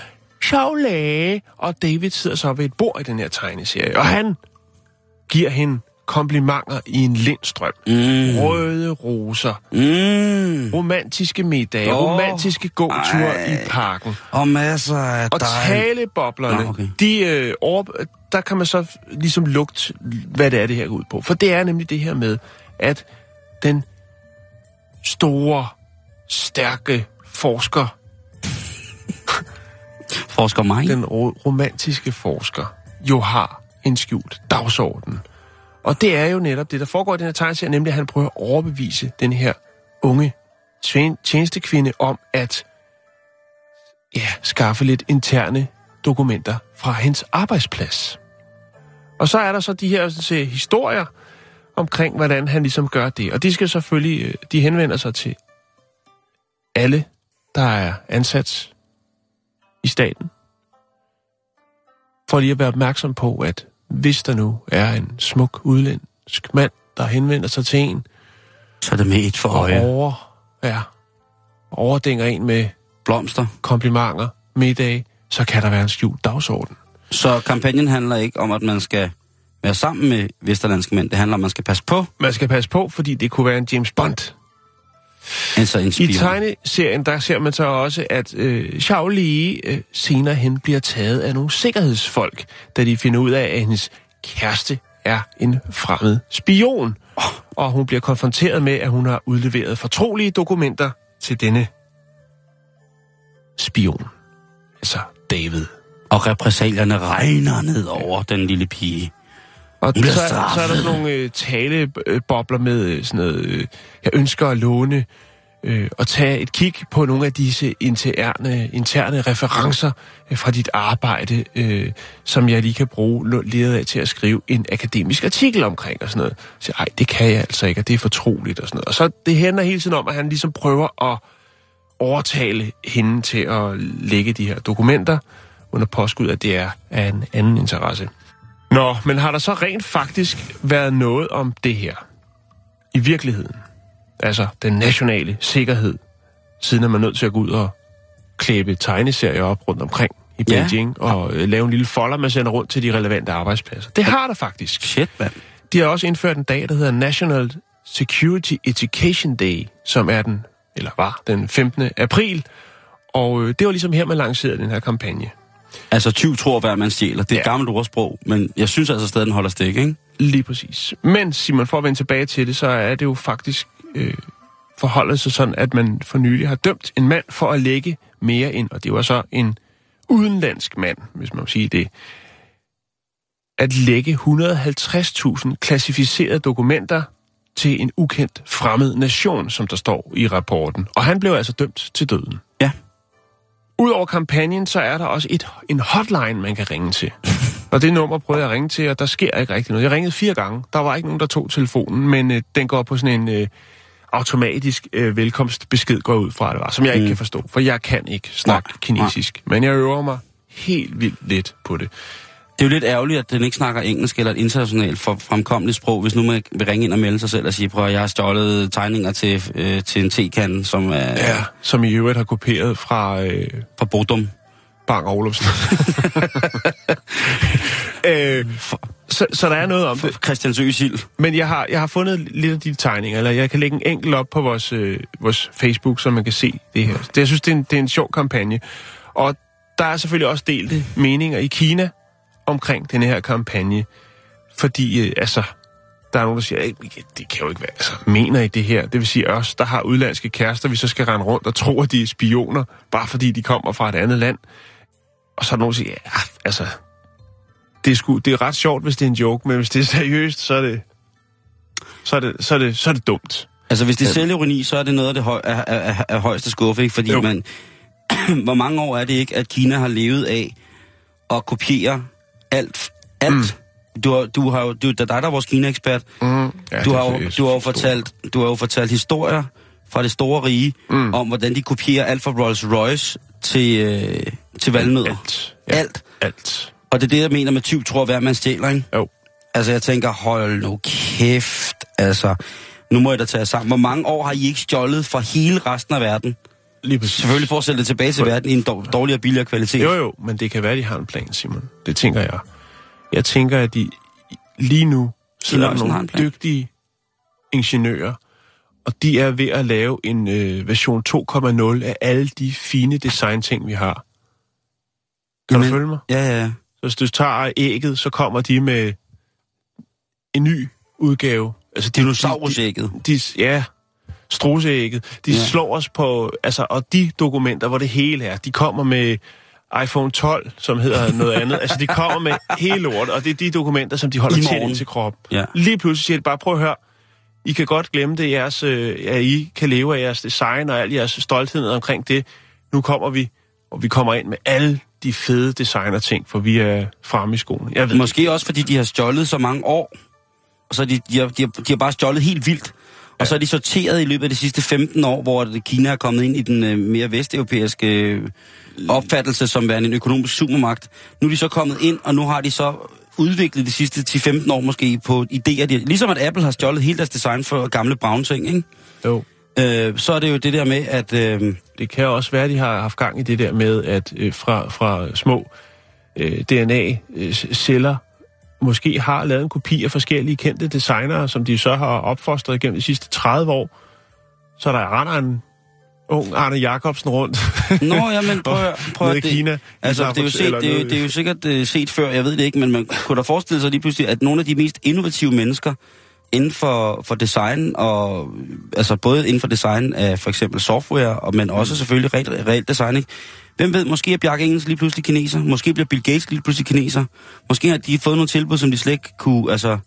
Shaolage og David sidder så ved et bord i den her tegneserie. Og han giver hende komplimenter i en lindstrøm. Mm. Røde roser, Mm. romantiske middage, oh, romantiske gåture ej. i parken. Og masser af Og taleboblerne, Nå, okay. de, øh, over, der kan man så ligesom lugte, hvad det er, det her går ud på. For det er nemlig det her med, at den store, stærke forsker, Forsker mig. den ro- romantiske forsker, jo har en skjult dagsorden. Og det er jo netop det, der foregår i den her tegneserie, nemlig at han prøver at overbevise den her unge tjenestekvinde om at ja, skaffe lidt interne dokumenter fra hendes arbejdsplads. Og så er der så de her sådan, set, historier omkring, hvordan han ligesom gør det. Og de skal selvfølgelig, øh, de henvender sig til alle, der er ansat i staten. For lige at være opmærksom på, at hvis der nu er en smuk udlændsk mand, der henvender sig til en, Så er det med et for øje. over, ja, overdænger en med Blomster. komplimenter, middag, så kan der være en skjult dagsorden. Så kampagnen handler ikke om, at man skal være sammen med vesterlandske mænd. Det handler om, at man skal passe på. Man skal passe på, fordi det kunne være en James Bond. Altså en I spion. tegneserien, der ser man så også, at øh, Xiao Li øh, senere hen bliver taget af nogle sikkerhedsfolk, da de finder ud af, at hendes kæreste er en fremmed spion. Og hun bliver konfronteret med, at hun har udleveret fortrolige dokumenter til denne spion. Altså David. Og repræsalierne regner ned over den lille pige. Og så, så er der sådan nogle øh, talebobler med øh, sådan noget, øh, jeg ønsker at låne øh, og tage et kig på nogle af disse interne, interne referencer øh, fra dit arbejde, øh, som jeg lige kan bruge ledet af til at skrive en akademisk artikel omkring og sådan noget. Så ej, det kan jeg altså ikke, og det er fortroligt og sådan noget. Og så det hænder hele tiden om, at han ligesom prøver at overtale hende til at lægge de her dokumenter under påskud, at det er af en anden interesse. Nå, men har der så rent faktisk været noget om det her? I virkeligheden? Altså den nationale sikkerhed, siden er man nødt til at gå ud og klæbe tegneserier op rundt omkring i Ja. Beijing, og øh, lave en lille folder, man sender rundt til de relevante arbejdspladser. Det har der faktisk. Shit, mand. De har også indført en dag, der hedder National Security Education Day, som er den, eller var den 15. april. Og øh, det var ligesom her, man lancerede den her kampagne. Altså, tyv tror, hver man stjæler. Det er et Ja. gammelt ordsprog, men jeg synes altså stadig, den holder stik, ikke? Lige præcis. Men Simon, for at vende tilbage til det, så er det jo faktisk øh, forholdet sig sådan, at man for nylig har dømt en mand for at lægge mere ind, og det var så en udenlandsk mand, hvis man må sige det, at lægge 150.000 klassificerede dokumenter til en ukendt fremmed nation, som der står i rapporten. Og han blev altså dømt til døden. Udover kampagnen, så er der også et, en hotline, man kan ringe til. Og det nummer prøvede jeg at ringe til, og der sker ikke rigtig noget. Jeg ringede fire gange. Der var ikke nogen, der tog telefonen, men øh, den går på sådan en øh, automatisk øh, velkomstbesked, går ud fra, det var, som jeg ikke Mm. kan forstå, for jeg kan ikke snakke Nej, kinesisk. Men jeg øver mig helt vildt lidt på det. Det er jo lidt ærgerligt, at den ikke snakker engelsk eller et internationalt fremkommeligt sprog, hvis nu man vil ringe ind og melde sig selv og sige, prøv jeg har stjålet tegninger til, øh, til en tekande, som er Ja, som i øvrigt har kopieret fra øh, fra Bodum. Bang Olufsen. øh, så, så der er noget om det. Christian Søsild. Men jeg har, jeg har fundet lidt af de tegninger, eller jeg kan lægge en enkelt op på vores, øh, vores Facebook, så man kan se det her. Det, jeg synes, det er, en, det er en sjov kampagne. Og der er selvfølgelig også delte meninger i Kina omkring den her kampagne. Fordi, øh, altså, der er nogen, der siger, "Ej, vi kan- det kan jo ikke være, altså, mener I det her? Det vil sige os, der har udlandske kærester, vi så skal rende rundt og tro, at de er spioner, bare fordi de kommer fra et andet land. Og så er der nogen, der siger, ja, altså, det er, sgu, det er ret sjovt, hvis det er en joke, men hvis det er seriøst, så er det, så er det, så er det, så er det dumt. Altså, hvis det er selvironi, så er det noget af det høj, af, af, af, af højeste skuffe, ikke? Fordi Jo. man... hvor mange år er det ikke, at Kina har levet af at kopiere alt? Alt. Mm. Du, har, du har jo... Du, det er dig, der er vores Kina-ekspert. Mm. Ja, du, har jo, du har jo for- fortalt, du har jo fortalt historier fra det store rige, mm. om hvordan de kopierer alt fra Rolls Royce til, øh, til valgnødder. Alt. Ja. Alt. Alt. Og det er det, jeg mener med tyv, tror hver man stjæler, ikke? Jo. Altså, jeg tænker, hold nu kæft, altså. Nu må jeg da tage sammen. Hvor mange år har I ikke stjålet fra hele resten af verden? Lige præcis. Selvfølgelig for at det tilbage til verden i en dår- dårligere og billigere kvalitet. Jo, jo, men det kan være, de har en plan, Simon. Det tænker jeg. Jeg tænker, at de lige nu sidder en nogle dygtige ingeniører, og de er ved at lave en øh, version 2.0 af alle de fine design-ting, vi har. Kan Jamen, du følge mig? Ja, ja, ja. Så hvis du tager ægget, så kommer de med en ny udgave. Altså, de, Dinosaurusægget. de, de, ja, struseægget. De Ja. slår os på, altså, og de dokumenter, hvor det hele er, de kommer med iPhone 12, som hedder noget andet. altså, de kommer med hele lort, og det er de dokumenter, som de holder ind til kroppen. Ja. Lige pludselig siger de bare, prøv at høre, I kan godt glemme det, jeres, øh, at I kan leve af jeres design og al jeres stolthed omkring det. Nu kommer vi, og vi kommer ind med alle de fede designer-ting, for vi er fremme i skoene. Jeg ved Måske også, fordi de har stjålet så mange år. Og så de, de, har, de, har, de har bare stjålet helt vildt. Og så er de sorteret i løbet af de sidste 15 år, hvor Kina er kommet ind i den øh, mere vesteuropæiske øh, opfattelse som værende en økonomisk supermagt. Nu er de så kommet ind, og nu har de så udviklet de sidste 10-15 år måske på idéer. De, ligesom at Apple har stjålet hele deres design for gamle brown ting, ikke? Jo. Øh, så er det jo det der med, at... Øh, Det kan også være, at de har haft gang i det der med, at øh, fra, fra små øh, DNA-celler måske har lavet en kopi af forskellige kendte designere, som de så har opfostret gennem de sidste 30 år. Så der render en ung Arne Jacobsen rundt Nå, ja, men prøv, at- prøv at det, Kina. Altså, det er, jo set, det, er jo, det er jo sikkert uh, set før, jeg ved det ikke, men man kunne da forestille sig lige pludselig, at nogle af de mest innovative mennesker inden for, for design, og altså både inden for design af for eksempel software, og, men også selvfølgelig reelt, reelt design, ikke? Hvem ved, måske er Bjarke Engels lige pludselig kineser, måske bliver Bill Gates lige pludselig kineser, måske har de fået nogle tilbud, som de slet ikke kunne, altså...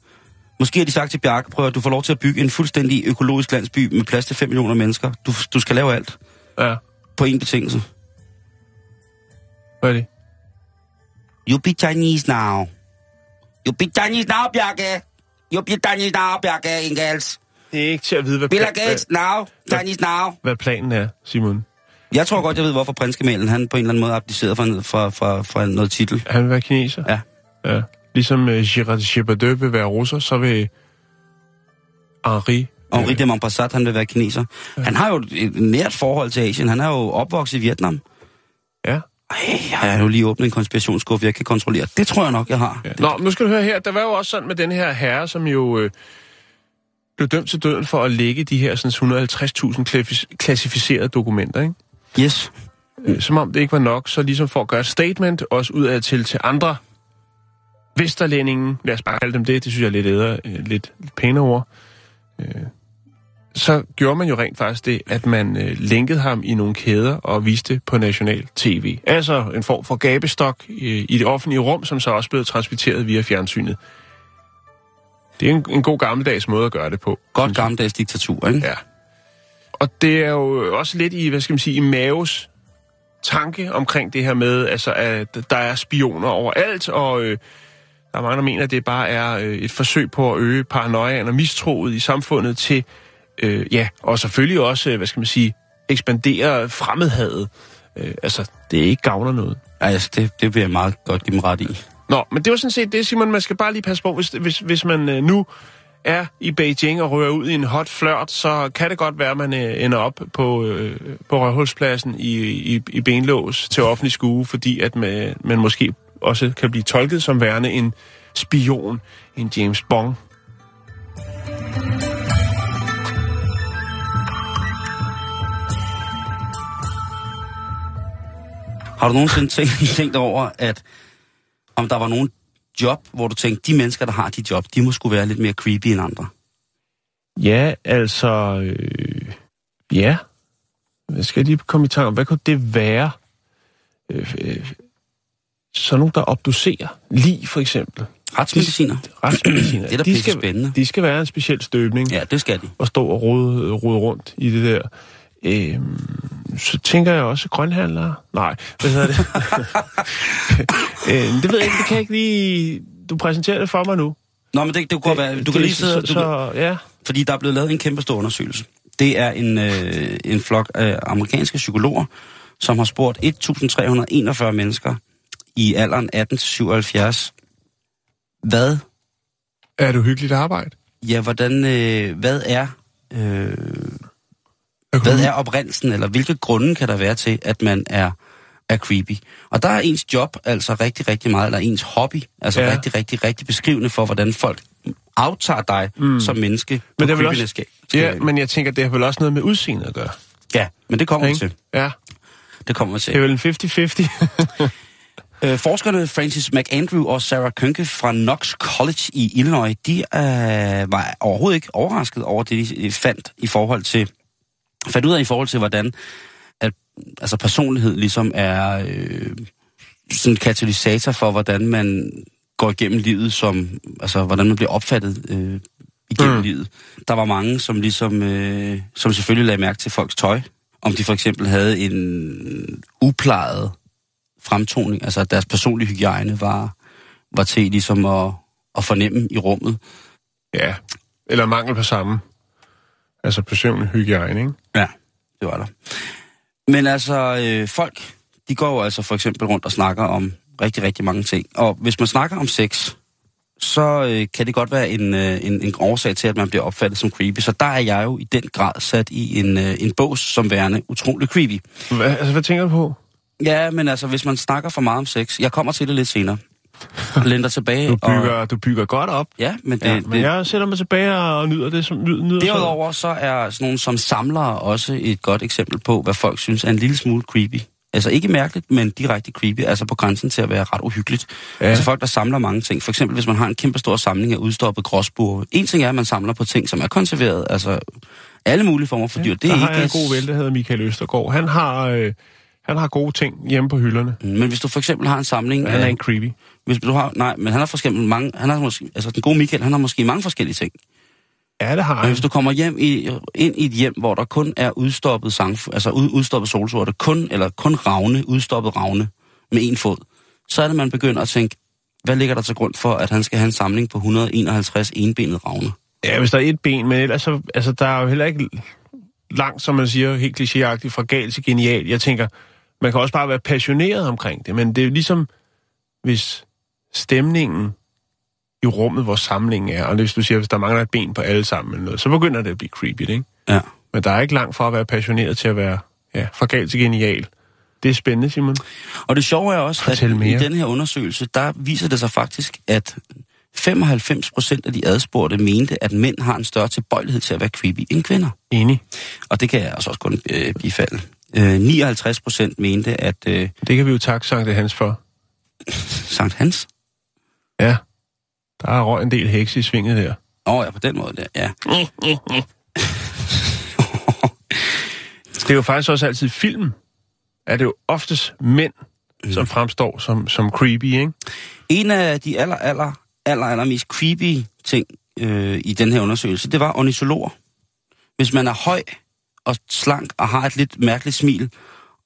Måske har de sagt til Bjarke, prøv at du får lov til at bygge en fuldstændig økologisk landsby med plads til 5 millioner mennesker. Du, du skal lave alt Ja, på en betingelse. hvad er det? You be Chinese now. You be Chinese now, Bjarke. You be Chinese now, Bjarke Engels. Det er ikke til at vide, hvad, Bill Gates now. Chinese now. hvad planen er, Simon. Jeg tror godt, jeg ved, hvorfor prinsgemalen, han på en eller anden måde abdicerede fra, fra, fra, fra noget titel. Han vil være kineser. Ja. ja. Ligesom uh, Girard Depardieu vil være russer, så vil Henri... Henri de Montpassat, han vil være kineser. Han har jo et nært forhold til Asien. Han er jo opvokset i Vietnam. Ja. Ej, jeg har jo lige åbnet en konspirationsskuffe, jeg kan kontrollere. Det tror jeg nok, jeg har. Ja. Nå, nu skal du høre her. Der var jo også sådan med den her herre, som jo øh, blev dømt til døden for at lægge de her sådan 150.000 klaffis- klassificerede dokumenter, ikke? Yes. Mm. Som om det ikke var nok, så ligesom for at gøre et statement, også ud af til til andre vesterlændingen, lad os bare kalde dem det, det synes jeg er lidt, æder, øh, lidt, lidt pænere ord, øh, så gjorde man jo rent faktisk det, at man øh, linkede ham i nogle kæder og viste på national tv. Altså en form for gabestok øh, i det offentlige rum, som så også blev transmitteret via fjernsynet. Det er en, en god gammeldags måde at gøre det på. Godt gammeldags diktatur, ikke? Ja. Og det er jo også lidt i, hvad skal man sige, i Maves tanke omkring det her med, altså, at der er spioner overalt, og øh, der er mange, der mener, at det bare er øh, et forsøg på at øge paranoiaen og mistroet i samfundet til, øh, ja, og selvfølgelig også, øh, hvad skal man sige, ekspandere fremmedhadet. Øh, altså, det er ikke gavner noget. Altså, det, det vil jeg meget godt give mig ret i. Nå, men det var sådan set det, Simon, man skal bare lige passe på, hvis, hvis, hvis man øh, nu er i Beijing og rører ud i en hot flørt, så kan det godt være, at man øh, ender op på, øh, på Rødhulspladsen i, i, i benlås til offentlig skue, fordi at man, man måske også kan blive tolket som værende en spion, en James Bond. Har du nogensinde tænkt, tænkt over, at om der var nogen job, hvor du tænkte, de mennesker, der har de job, de må skulle være lidt mere creepy end andre? Ja, altså... Øh, ja. Jeg skal lige komme i tanke om, hvad kunne det være? Øh, øh, så nogen, der obducerer. Lige for eksempel. Retsmediciner? Retsmediciner. Det er da de skal, spændende. De skal være en speciel støbning. Ja, det skal de. Og stå og rode, rode rundt i det der. Øhm, så tænker jeg også grønhandlere. Nej, hvad hedder det? øhm, det ved jeg ikke, det kan jeg ikke lige... Du præsenterer det for mig nu. Nå, men det, det kunne godt være... Du kan lige sidde... så, Du så, ja. fordi der er blevet lavet en kæmpe stor undersøgelse. Det er en, øh, en flok af amerikanske psykologer, som har spurgt 1.341 mennesker i alderen 18-77, hvad, Er det uhyggeligt arbejde? ja, hvordan, øh, hvad er, øh, hvad er oprindelsen, eller hvilke grunde kan der være til, at man er, er creepy? Og der er ens job altså rigtig, rigtig meget, eller ens hobby, altså Ja. rigtig, rigtig, rigtig beskrivende for, hvordan folk aftager dig mm. som menneske. Men det er også, skal- skal- ja, men jeg tænker, det har vel også noget med udseendet at gøre. ja, men det kommer vi til. Ja, Det kommer vi til. det er vel en 50-50. Øh, forskerne Francis McAndrew og Sarah Kønke fra Knox College i Illinois, de øh, var overhovedet ikke overrasket over det, de fandt i forhold til, fandt ud af i forhold til, hvordan at, altså personlighed ligesom er øh, sådan en katalysator for, hvordan man går igennem livet, som, altså hvordan man bliver opfattet øh, igennem Mm. livet. Der var mange, som ligesom, øh, som selvfølgelig lagde mærke til folks tøj, om de for eksempel havde en uplejet fremtoning, altså at deres personlige hygiejne var, var til ligesom at, at fornemme i rummet. ja, eller mangel på samme. Altså personlig hygiejne, ikke? Ja, det var der. Men altså, øh, folk, de går jo altså for eksempel rundt og snakker om rigtig, rigtig mange ting. Og hvis man snakker om sex, så øh, kan det godt være en, øh, en, en årsag til, at man bliver opfattet som creepy. Så der er jeg jo i den grad sat i en, øh, en bås som værende utrolig creepy. Hvad, altså, hvad tænker du på? Ja, men altså, hvis man snakker for meget om sex, jeg kommer til det lidt senere. Lænder tilbage. Du bygger, Og, du bygger godt op. ja, men det, Ja, det, men jeg sætter mig tilbage og nyder det som nyder, nyder Derudover så er sådan nogle som samlere også et godt eksempel på, hvad folk synes er en lille smule creepy. Altså ikke mærkeligt, men direkte creepy, altså på grænsen til at være ret uhyggeligt. Ja. Ja. Altså folk, der samler mange ting. For eksempel, hvis man har en kæmpe stor samling af udstoppet gråsbure. En ting er, at man samler på ting, som er konserveret, altså alle mulige former for dyr. Det der er har ikke jeg en god ven, der hedder Michael Østergaard. Han har, øh, han har gode ting hjemme på hylderne. Men hvis du for eksempel har en samling... Men han er ikke creepy. Hvis du har, nej, men han har for eksempel mange, han har måske, altså den gode Michael, han har måske mange forskellige ting. Ja, det har Men han. hvis du kommer hjem i, ind i et hjem, hvor der kun er udstoppet, sang, altså ud, udstoppet solsorte, kun, eller kun ravne, udstoppet ravne med en fod, så er det, man begynder at tænke, hvad ligger der til grund for, at han skal have en samling på 151 enbenede ravne? Ja, hvis der er et ben, men ellers så, altså, der er jo heller ikke langt, som man siger, helt klichéagtigt, fra galt til genial. Jeg tænker, man kan også bare være passioneret omkring det, men det er jo ligesom, hvis stemningen i rummet, hvor samlingen er, og hvis du siger, hvis der mangler et ben på alle sammen, eller noget, så begynder det at blive creepy, ikke? Ja. Men der er ikke langt fra at være passioneret til at være ja, fra galt til genial. Det er spændende, Simon. Og det sjove er også, Fortæl at mere. i den her undersøgelse, der viser det sig faktisk, at 95 procent af de adspurgte mente, at mænd har en større tilbøjelighed til at være creepy end kvinder. Enig. Og det kan jeg altså også kun øh, bifalde. Øh, 59 procent mente, at øh, Det kan vi jo takke Sankt Hans for. Sankt Hans... Ja, der er røg en del heks i svinget der. Åh oh, ja, på den måde der, ja. Det er jo faktisk også altid film, er det jo oftest mænd, mm. som fremstår som, som creepy, ikke? En af de aller, aller, aller, aller mest creepy ting øh, i den her undersøgelse, det var ornitologer. Hvis man er høj og slank og har et lidt mærkeligt smil,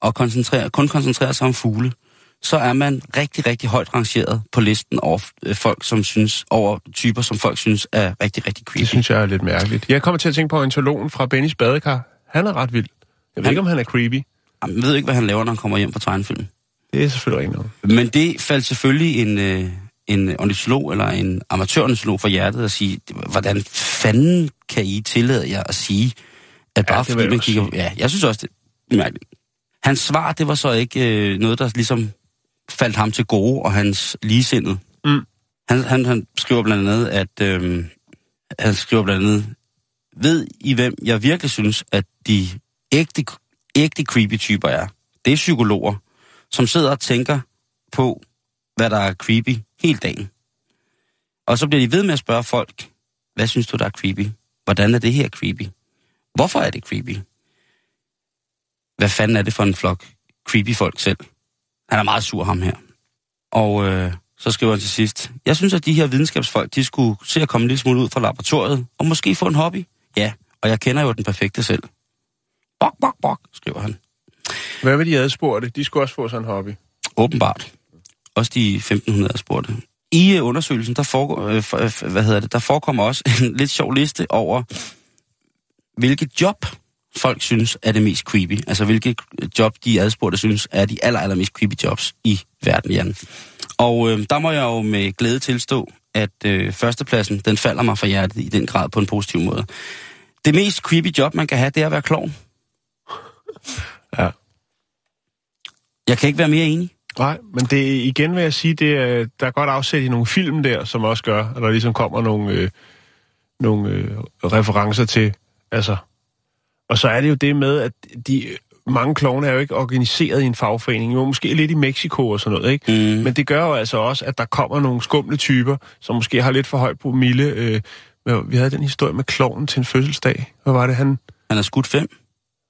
og koncentrerer, kun koncentrerer sig om fugle, så er man rigtig, rigtig højt rangeret på listen over øh, folk, som synes, over typer, som folk synes er rigtig, rigtig creepy. Det synes jeg er lidt mærkeligt. Jeg kommer til at tænke på ornitologen fra Bennys Badekar. Han er ret vild. Jeg ved Han- ikke, om han er creepy. Jeg ved ikke, hvad han laver, når han kommer hjem fra tegnefilm. Det er selvfølgelig ikke noget. Men det faldt selvfølgelig en, øh, en ornitolog eller en amatørornitolog for hjertet at sige, hvordan fanden kan I tillade jer at sige, at bare Ja, fordi man kigger... Ja, jeg synes også, det er mærkeligt. Hans svar, det var så ikke øh, noget, der ligesom faldt ham til gode, og hans ligesindede. Mm. Han, han, han skriver blandt andet, at... Øh, han skriver blandt andet, ved I hvem jeg virkelig synes, at de ægte, ægte creepy typer er? Det er psykologer, som sidder og tænker på, hvad der er creepy hele dagen. Og så bliver de ved med at spørge folk, hvad synes du, der er creepy? Hvordan er det her creepy? Hvorfor er det creepy? Hvad fanden er det for en flok creepy folk selv? Han er meget sur, ham her. Og øh, så skriver han til sidst, jeg synes, at de her videnskabsfolk, de skulle se at komme en lille smule ud fra laboratoriet, og måske få en hobby. Ja, og jeg kender jo den perfekte selv. Bok, bok, bok, skriver han. Hvad med de adspurgte? De skulle også få sådan en hobby. Åbenbart. Også de 1500 spurgte. I øh, undersøgelsen, der, foregår, øh, øh, hvad hedder det, der forekommer også en lidt sjov liste over, hvilke job folk synes er det mest creepy. Altså hvilke job de adspurgte synes er de aller, aller mest creepy jobs i verden, Jan. Og øh, der må jeg jo med glæde tilstå, at øh, førstepladsen, den falder mig fra hjertet i den grad på en positiv måde. Det mest creepy job, man kan have, det er at være klovn. Ja. Jeg kan ikke være mere enig. Nej, men det igen vil jeg sige, det er, der er godt afsæt i nogle film der, som også gør, at der ligesom kommer nogle, øh, nogle øh, referencer til, altså, og så er det jo det med, at de mange klovne er jo ikke organiseret i en fagforening, jo måske lidt i Mexico og sådan noget, ikke? Mm. Men det gør jo altså også, at der kommer nogle skumle typer, som måske har lidt for høj promille. Øh, vi havde den historie med klovnen til en fødselsdag. Hvad var det, han... Han er skudt fem.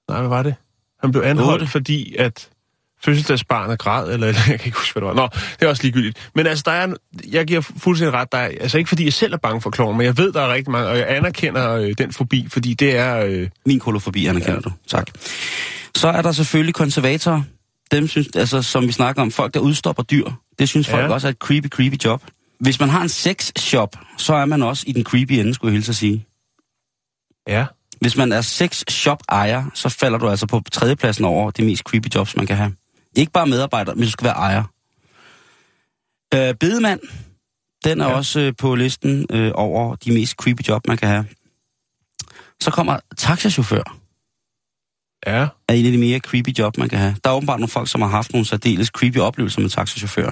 Nej, hvad var det? Han blev anholdt, Otte. fordi at fødselsdagsbarnet græd, eller jeg kan ikke huske, hvad det var. Nå, det er også ligegyldigt. Men altså, der er, jeg giver fuldstændig ret. Der er, altså ikke fordi jeg selv er bange for klovn, men jeg ved, der er rigtig mange, og jeg anerkender øh, den fobi, fordi det er... Øh, Min kolofobi, anerkender ja. du. Tak. Så er der selvfølgelig konservatorer. Dem synes, altså, som vi snakker om, folk, der udstopper dyr. Det synes folk Ja. også er et creepy, creepy job. Hvis man har en sex shop, så er man også i den creepy ende, skulle jeg hilse at sige. ja. Hvis man er sex shop ejer, så falder du altså på tredjepladsen over de mest creepy jobs, man kan have. Ikke bare medarbejder, men du skal være ejer. Øh, bedemand, den er Ja. også øh, på listen øh, over de mest creepy job, man kan have. Så kommer taxachauffør Ja. er en af de mere creepy job, man kan have. Der er åbenbart nogle folk, som har haft nogle særdeles creepy oplevelser med taxachauffør.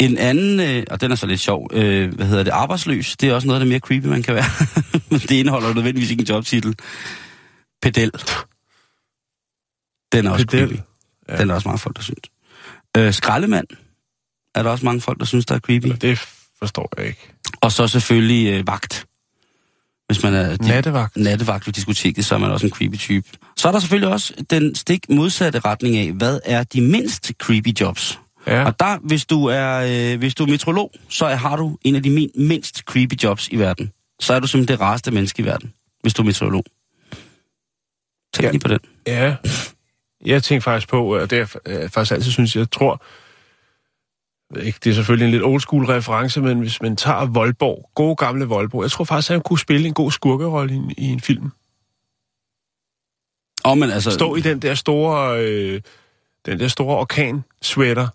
En anden, øh, og den er så lidt sjov, øh, hvad hedder det, arbejdsløs, det er også noget af det mere creepy, man kan være. det indeholder nødvendigvis ikke en jobtitel. Pedel. Den er også Pedel. creepy. Ja. Den er også mange folk, der synes. Øh, skraldemand er der også mange folk, der synes, der er creepy. Det forstår jeg ikke. Og så selvfølgelig øh, vagt. Hvis man er Nattevagt. nattevagt ved diskoteket, så er man også en creepy type. Så er der selvfølgelig også den stik modsatte retning af, hvad er de mindst creepy jobs? Ja. Og der, hvis du er, øh, hvis du er metrolog, så er, har du en af de min, mindst creepy jobs i verden. Så er du simpelthen det rareste menneske i verden, hvis du er metrolog. Tænk ja. lige på den. Ja, jeg tænkte faktisk på, og det er jeg faktisk altid synes, jeg tror, ikke, det er selvfølgelig en lidt old school reference, men hvis man tager Voldborg, gode gamle Voldborg, jeg tror faktisk, at han kunne spille en god skurkerolle i, en- i en film. Og men altså, Stå i den der store, øh, den der store orkan-sweater,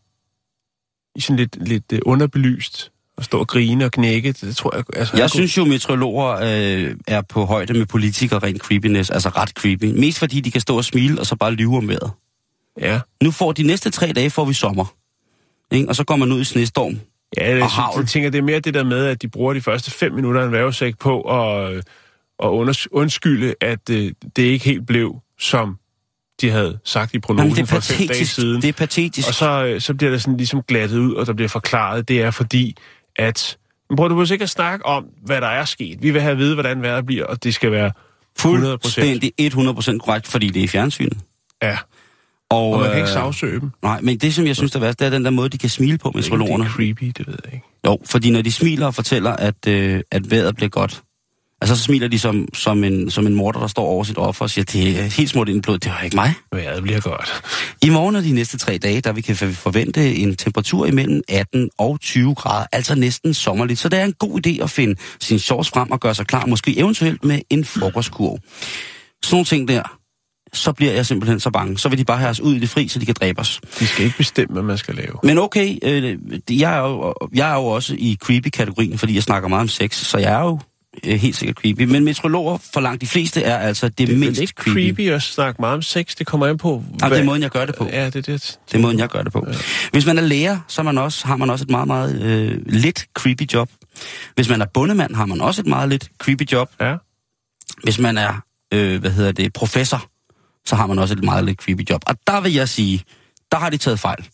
i sådan lidt, lidt øh, underbelyst, og stå og grine og knække, det tror jeg... Altså, jeg kunne- synes jo, metrologer øh, er på højde med politikere rent creepiness, altså ret creepy. Mest fordi de kan stå og smile, og så bare lyve om vejret. Ja, Nu får de næste tre dage, får vi sommer. Ikke? Og så går man ud i snestorm. Ja, jeg, Og havl. jeg tænker, det er mere det der med, at de bruger de første fem minutter af en værvesæk på at, at undskylde, at øh, det ikke helt blev, som de havde sagt i Jamen, prognosen det er for fem dage siden. Det er patetisk. Og så, øh, så bliver der sådan ligesom glattet ud, og der bliver forklaret, det er fordi, at... Prøv, du behøver ikke at snakke om, hvad der er sket. Vi vil have at vide, hvordan vejret bliver, og det skal være 100 procent. Fuldstændig 100% korrekt, fordi det er fjernsynet. Ja, Og, og man kan øh, ikke sagsøge dem. Nej, men det, som jeg synes, der er værst, det er den der måde, de kan smile på, Det er meteorologerne. creepy, det ved jeg ikke. Jo, fordi når de smiler og fortæller, at, øh, at vejret bliver godt, altså så smiler de som, som, en, som en morder, der står over sit offer og siger, det er helt smurt ind i blod, det var ikke mig. Vejret bliver godt. I morgen og de næste tre dage, der vi kan forvente en temperatur imellem 18 og 20 grader, altså næsten sommerligt. Så det er en god idé at finde sin shorts frem og gøre sig klar, måske eventuelt med en frokostkurv. Sådan nogle ting der, så bliver jeg simpelthen så bange. Så vil de bare have os ud i det fri, så de kan dræbe os. De skal ikke bestemme, hvad man skal lave. Men okay, øh, jeg, er jo, jeg er jo også i creepy-kategorien, fordi jeg snakker meget om sex, så jeg er jo øh, helt sikkert creepy. Men meteorologer for langt de fleste er altså det, Det er mindst vel ikke creepy. creepy at snakke meget om sex. Det kommer an på... Jamen, det er måden, jeg gør det på. Ja, det er det. Det er måden, jeg gør det på. Ja. Hvis man er lærer, så er man også, har man også et meget, meget øh, lidt creepy job. Hvis man er bundemand, har man også et meget lidt creepy job. Ja. Hvis man er, øh, hvad hedder det, professor, så har man også et meget lidt creepy job. Og der vil jeg sige, der har de taget fejl.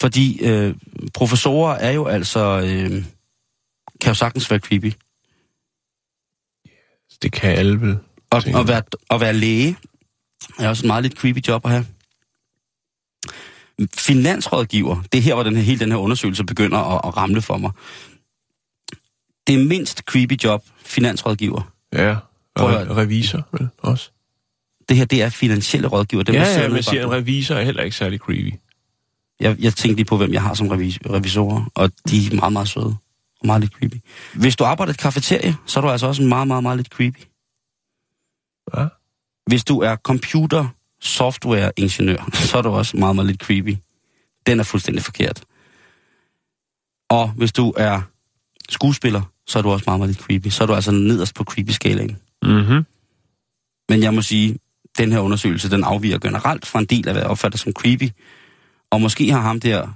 Fordi øh, professorer er jo altså, øh, kan jo sagtens være creepy. Det kan alle vel. Og, og, være, og være læge er også et meget lidt creepy job at have. Finansrådgiver, det er her, hvor den her, hele den her undersøgelse begynder at, at ramle for mig. Det mindst creepy job, finansrådgiver. Ja. Og at- revisor vel også. Det her, det er finansielle rådgiver. Dem, Ja, ja, men siger, en revisor er heller ikke særlig creepy. jeg, jeg tænkte lige på, hvem jeg har som revis, revisorer, og de er meget, meget søde. Og meget lidt creepy. Hvis du arbejder i et kafeterie, så er du altså også en meget, meget, meget lidt creepy. Ja. Hvis du er computer software ingeniør, så er du også meget, meget lidt creepy. Den er fuldstændig forkert. Og hvis du er skuespiller, så er du også meget, meget lidt creepy. Så er du altså nederst på creepy-skalaen. Mm-hmm. Men jeg må sige, den her undersøgelse, den afviger generelt fra en del af, hvad jeg opfatter som creepy. Og måske har ham der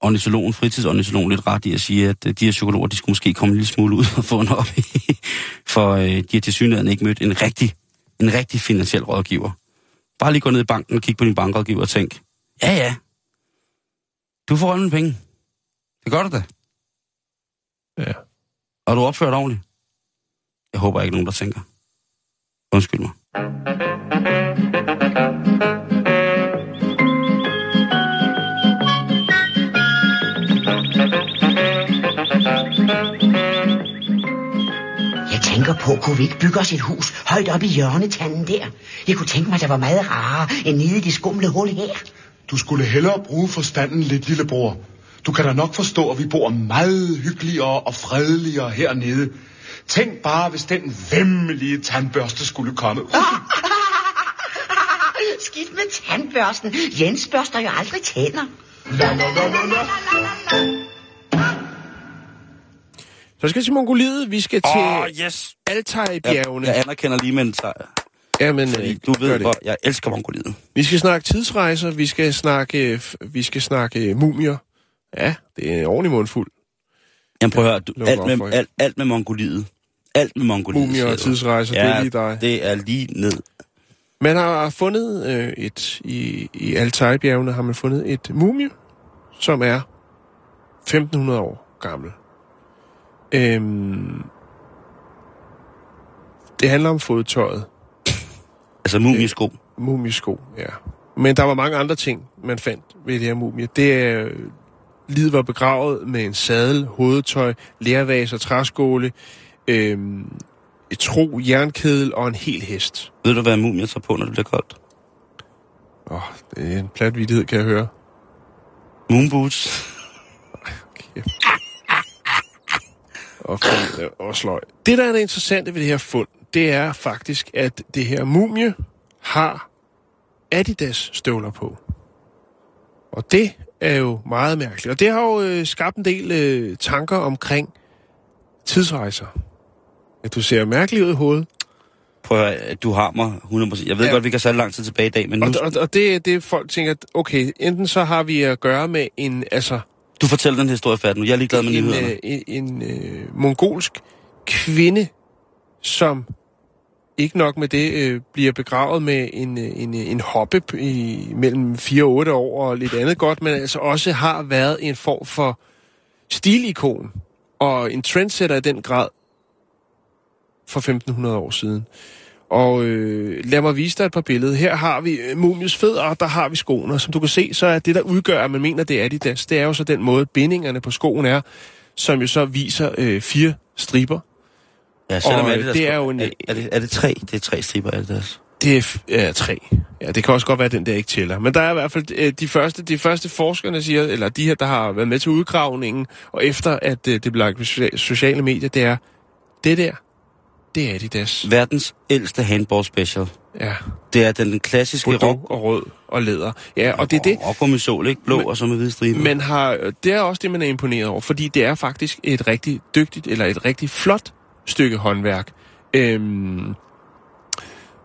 ornitologen, fritidsornitologen, lidt ret i at sige, at øh, de her psykologer, de skulle måske komme en lille smule ud og få en op i. For øh, de har til synligheden ikke mødt en rigtig, en rigtig finansiel rådgiver. Bare lige gå ned i banken og kigge på din bankrådgiver og tænk, ja ja, du får alle penge. Det gør du da. Ja. Og du er opført ordentligt. Jeg håber ikke nogen, der tænker. Undskyld mig. Tænker på, kunne vi ikke bygge os et hus højt op i hjørnetanden der? Jeg kunne tænke mig, der var meget rarere end nede i det skumle hul her. Du skulle hellere bruge forstanden lidt, lillebror. Du kan da nok forstå, at vi bor meget hyggeligere og fredeligere hernede. Tænk bare, hvis den vemmelige tandbørste skulle komme. Skidt med tandbørsten. Jens børster jo aldrig tænder. La, la, la, la, la. Så skal vi til Mongoliet. Vi skal til oh, yes! Altai-bjergene. Jeg, jeg anerkender lige med en sejr. Jamen, Fordi øh, du ved, det. hvor jeg elsker Mongoliet. Vi skal snakke tidsrejser, vi skal snakke, vi skal snakke øh, mumier. Ja, det er en ordentlig mundfuld. Jamen prøv at høre, du, alt, med, alt, alt med Mongoliet. Alt med Mongoliet, Mumier og tidsrejser, ja, det er lige dig. det er lige ned. Man har fundet øh, et, i, i Altai-bjergene har man fundet et mumie, som er 1500 år gammel. Øhm, det handler om fodtøjet. Altså mumiesko. Mumiesko, ja. Men der var mange andre ting, man fandt ved det her mumie. Det er, livet var begravet med en sadel, hovedtøj, lærvaser, træskåle, øhm, et tro, jernkedel og en hel hest. Ved du, hvad mumier tager på, når det bliver koldt? Åh, oh, det er en plat vidighed, kan jeg høre. Moonboots. Og, fin, og sløj. Det, der er det interessante ved det her fund, det er faktisk, at det her mumie har Adidas støvler på. Og det er jo meget mærkeligt. Og det har jo øh, skabt en del øh, tanker omkring tidsrejser. At du ser mærkelig ud i hovedet. Prøv at høre, du har mig 100%. Jeg ved Ja. godt, vi kan særlig lang tid tilbage i dag, men nu, Og, og, og det er det, folk tænker, at okay, enten så har vi at gøre med en, altså, du fortæller den historie færdig nu. Jeg er ligeglad med en, nyhederne. øh, en, en øh, mongolsk kvinde, som ikke nok med det, øh, bliver begravet med en, øh, en, en hoppe i, mellem 4 og 8 år og lidt andet godt, men altså også har været en form for stilikon og en trendsetter i den grad for 1500 år siden. Og øh, lad mig vise dig et par billeder. Her har vi øh, mumies fødder, og der har vi skoene. Som du kan se, så er det, der udgør, at man mener, det er Adidas, det er jo så den måde, bindingerne på skoen er, som jo så viser øh, fire striber. Ja, selvom Og, er øh, det, er jo en- er, er, det, er det tre? Det er tre striber, er det? Det er ja, tre. Ja, det kan også godt være, at den der ikke tæller. Men der er i hvert fald øh, de første, de første forskerne siger, eller de her, der har været med til udgravningen, og efter at øh, det blev lagt på socia- sociale medier, det er, det der, det er Adidas. Verdens ældste handball special. Ja, Det er den, klassiske rock. Bordeaux og rød og læder. Ja, og det er det, Og gummisål, ikke? Blå Men- og så med hvide striber. man har, det er også det, man er imponeret over, fordi det er faktisk et rigtig dygtigt, eller et rigtig flot stykke håndværk. Øhm,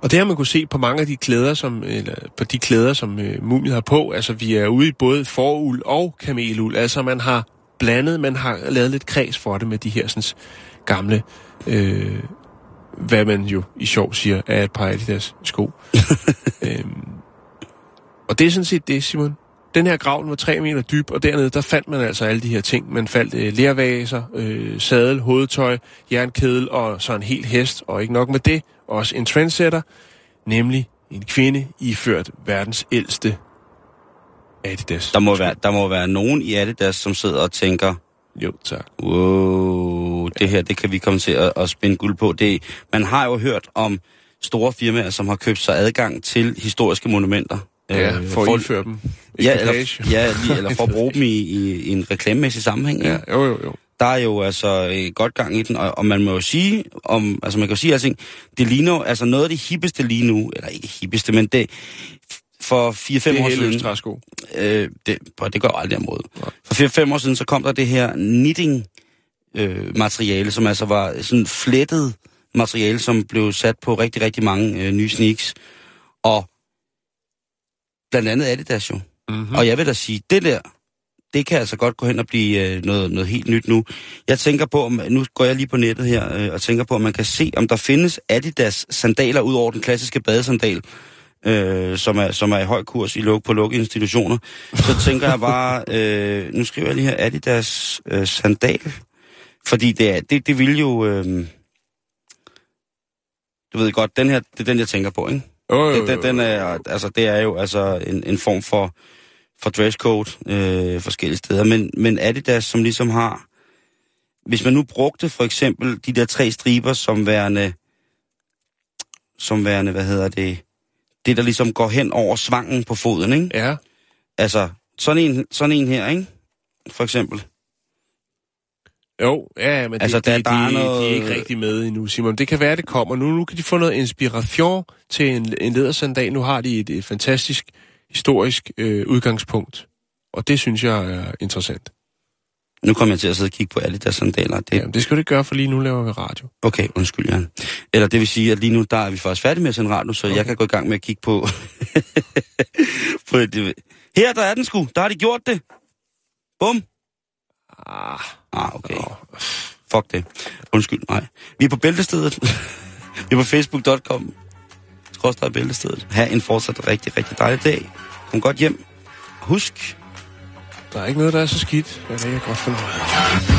og det har man kunne se på mange af de klæder, som, eller på de klæder, som øh, Mumien har på. Altså, vi er ude i både foruld og kameluld. Altså, man har blandet, man har lavet lidt kreds for det med de her sådan, gamle, øh, hvad man jo i sjov siger, er et par Adidas sko. øhm, og det er sådan set det, Simon. Den her grav den var 3 meter dyb, og dernede, der fandt man altså alle de her ting. Man fandt øh, lervaser, øh, sadel, hovedtøj, jernkedel og så en hel hest. Og ikke nok med det, også en trendsetter, nemlig en kvinde iført verdens ældste Adidas. Der må, være, der må være nogen i Adidas, som sidder og tænker, Jo, tak. wow, det her, det kan vi komme til at, at spænde guld på. Det, man har jo hørt om store firmaer, som har købt sig adgang til historiske monumenter. Ja, Øh, for at indføre dem. ja, Ekvipage. eller, ja, lige, eller for at bruge dem i, i, i en reklamemæssig sammenhæng. ja, jo, jo, jo. Der er jo altså øh, godt gang i den, og, og man må jo sige, om, altså man kan jo sige alting, det ligner altså noget af det hippeste lige nu, eller ikke hippeste, men det, for 4-5 Det er år siden, træsko. øh, det, det går aldrig måde. For 4-5 år siden, så kom der det her knitting øh, materiale, som altså var sådan flettet materiale, som blev sat på rigtig, rigtig mange øh, nye sneaks. Og blandt andet Adidas jo. Mm-hmm. Og jeg vil da sige, det der, det kan altså godt gå hen og blive øh, noget, noget helt nyt nu. Jeg tænker på, om, nu går jeg lige på nettet her, øh, og tænker på, om man kan se, om der findes Adidas sandaler ud over den klassiske badesandal, øh, som, er, som er i høj kurs i luk, på lukkede institutioner. Så tænker jeg bare, øh, nu skriver jeg lige her Adidas øh, sandal, fordi det, er, det, det vil jo... Øh, du ved godt, den her, det er den, jeg tænker på, ikke? Jo, jo, Det, jo, den, den er, altså, det er jo altså en, en form for, for dresscode øh, forskellige steder. Men, men Adidas, som ligesom har... Hvis man nu brugte for eksempel de der tre striber som værende... Som værende, hvad hedder det? Det, der ligesom går hen over svangen på foden, ikke? Ja, Altså, sådan en, sådan en her, ikke? For eksempel. Jo, ja, men Altså, det, der- de, der er de, noget- de er ikke rigtig med endnu, Simon. Det kan være, det kommer. Nu, nu kan de få noget inspiration til en, en ledersandal. Nu har de et, et fantastisk historisk øh, udgangspunkt. Og det synes jeg er interessant. Nu kommer jeg til at sidde og kigge på Adidas sandaler. Det, Jamen, det skal du ikke gøre, for lige nu laver vi radio. Okay, undskyld, Jan. Eller det vil sige, at lige nu, der er vi faktisk færdige med at sende radio, så okay. jeg kan gå i gang med at kigge på... på det. Her, der er den sgu. Der har de gjort det. Bum. Ah, Ah, okay. Fuck det. Undskyld, nej. Vi er på bæltestedet. vi er på facebook.com. Skråstrej bæltestedet. Ha' en fortsat rigtig, rigtig dejlig dag. Kom godt hjem. Husk, der er ikke noget, der er så skidt. at det ikke jeg godt for noget.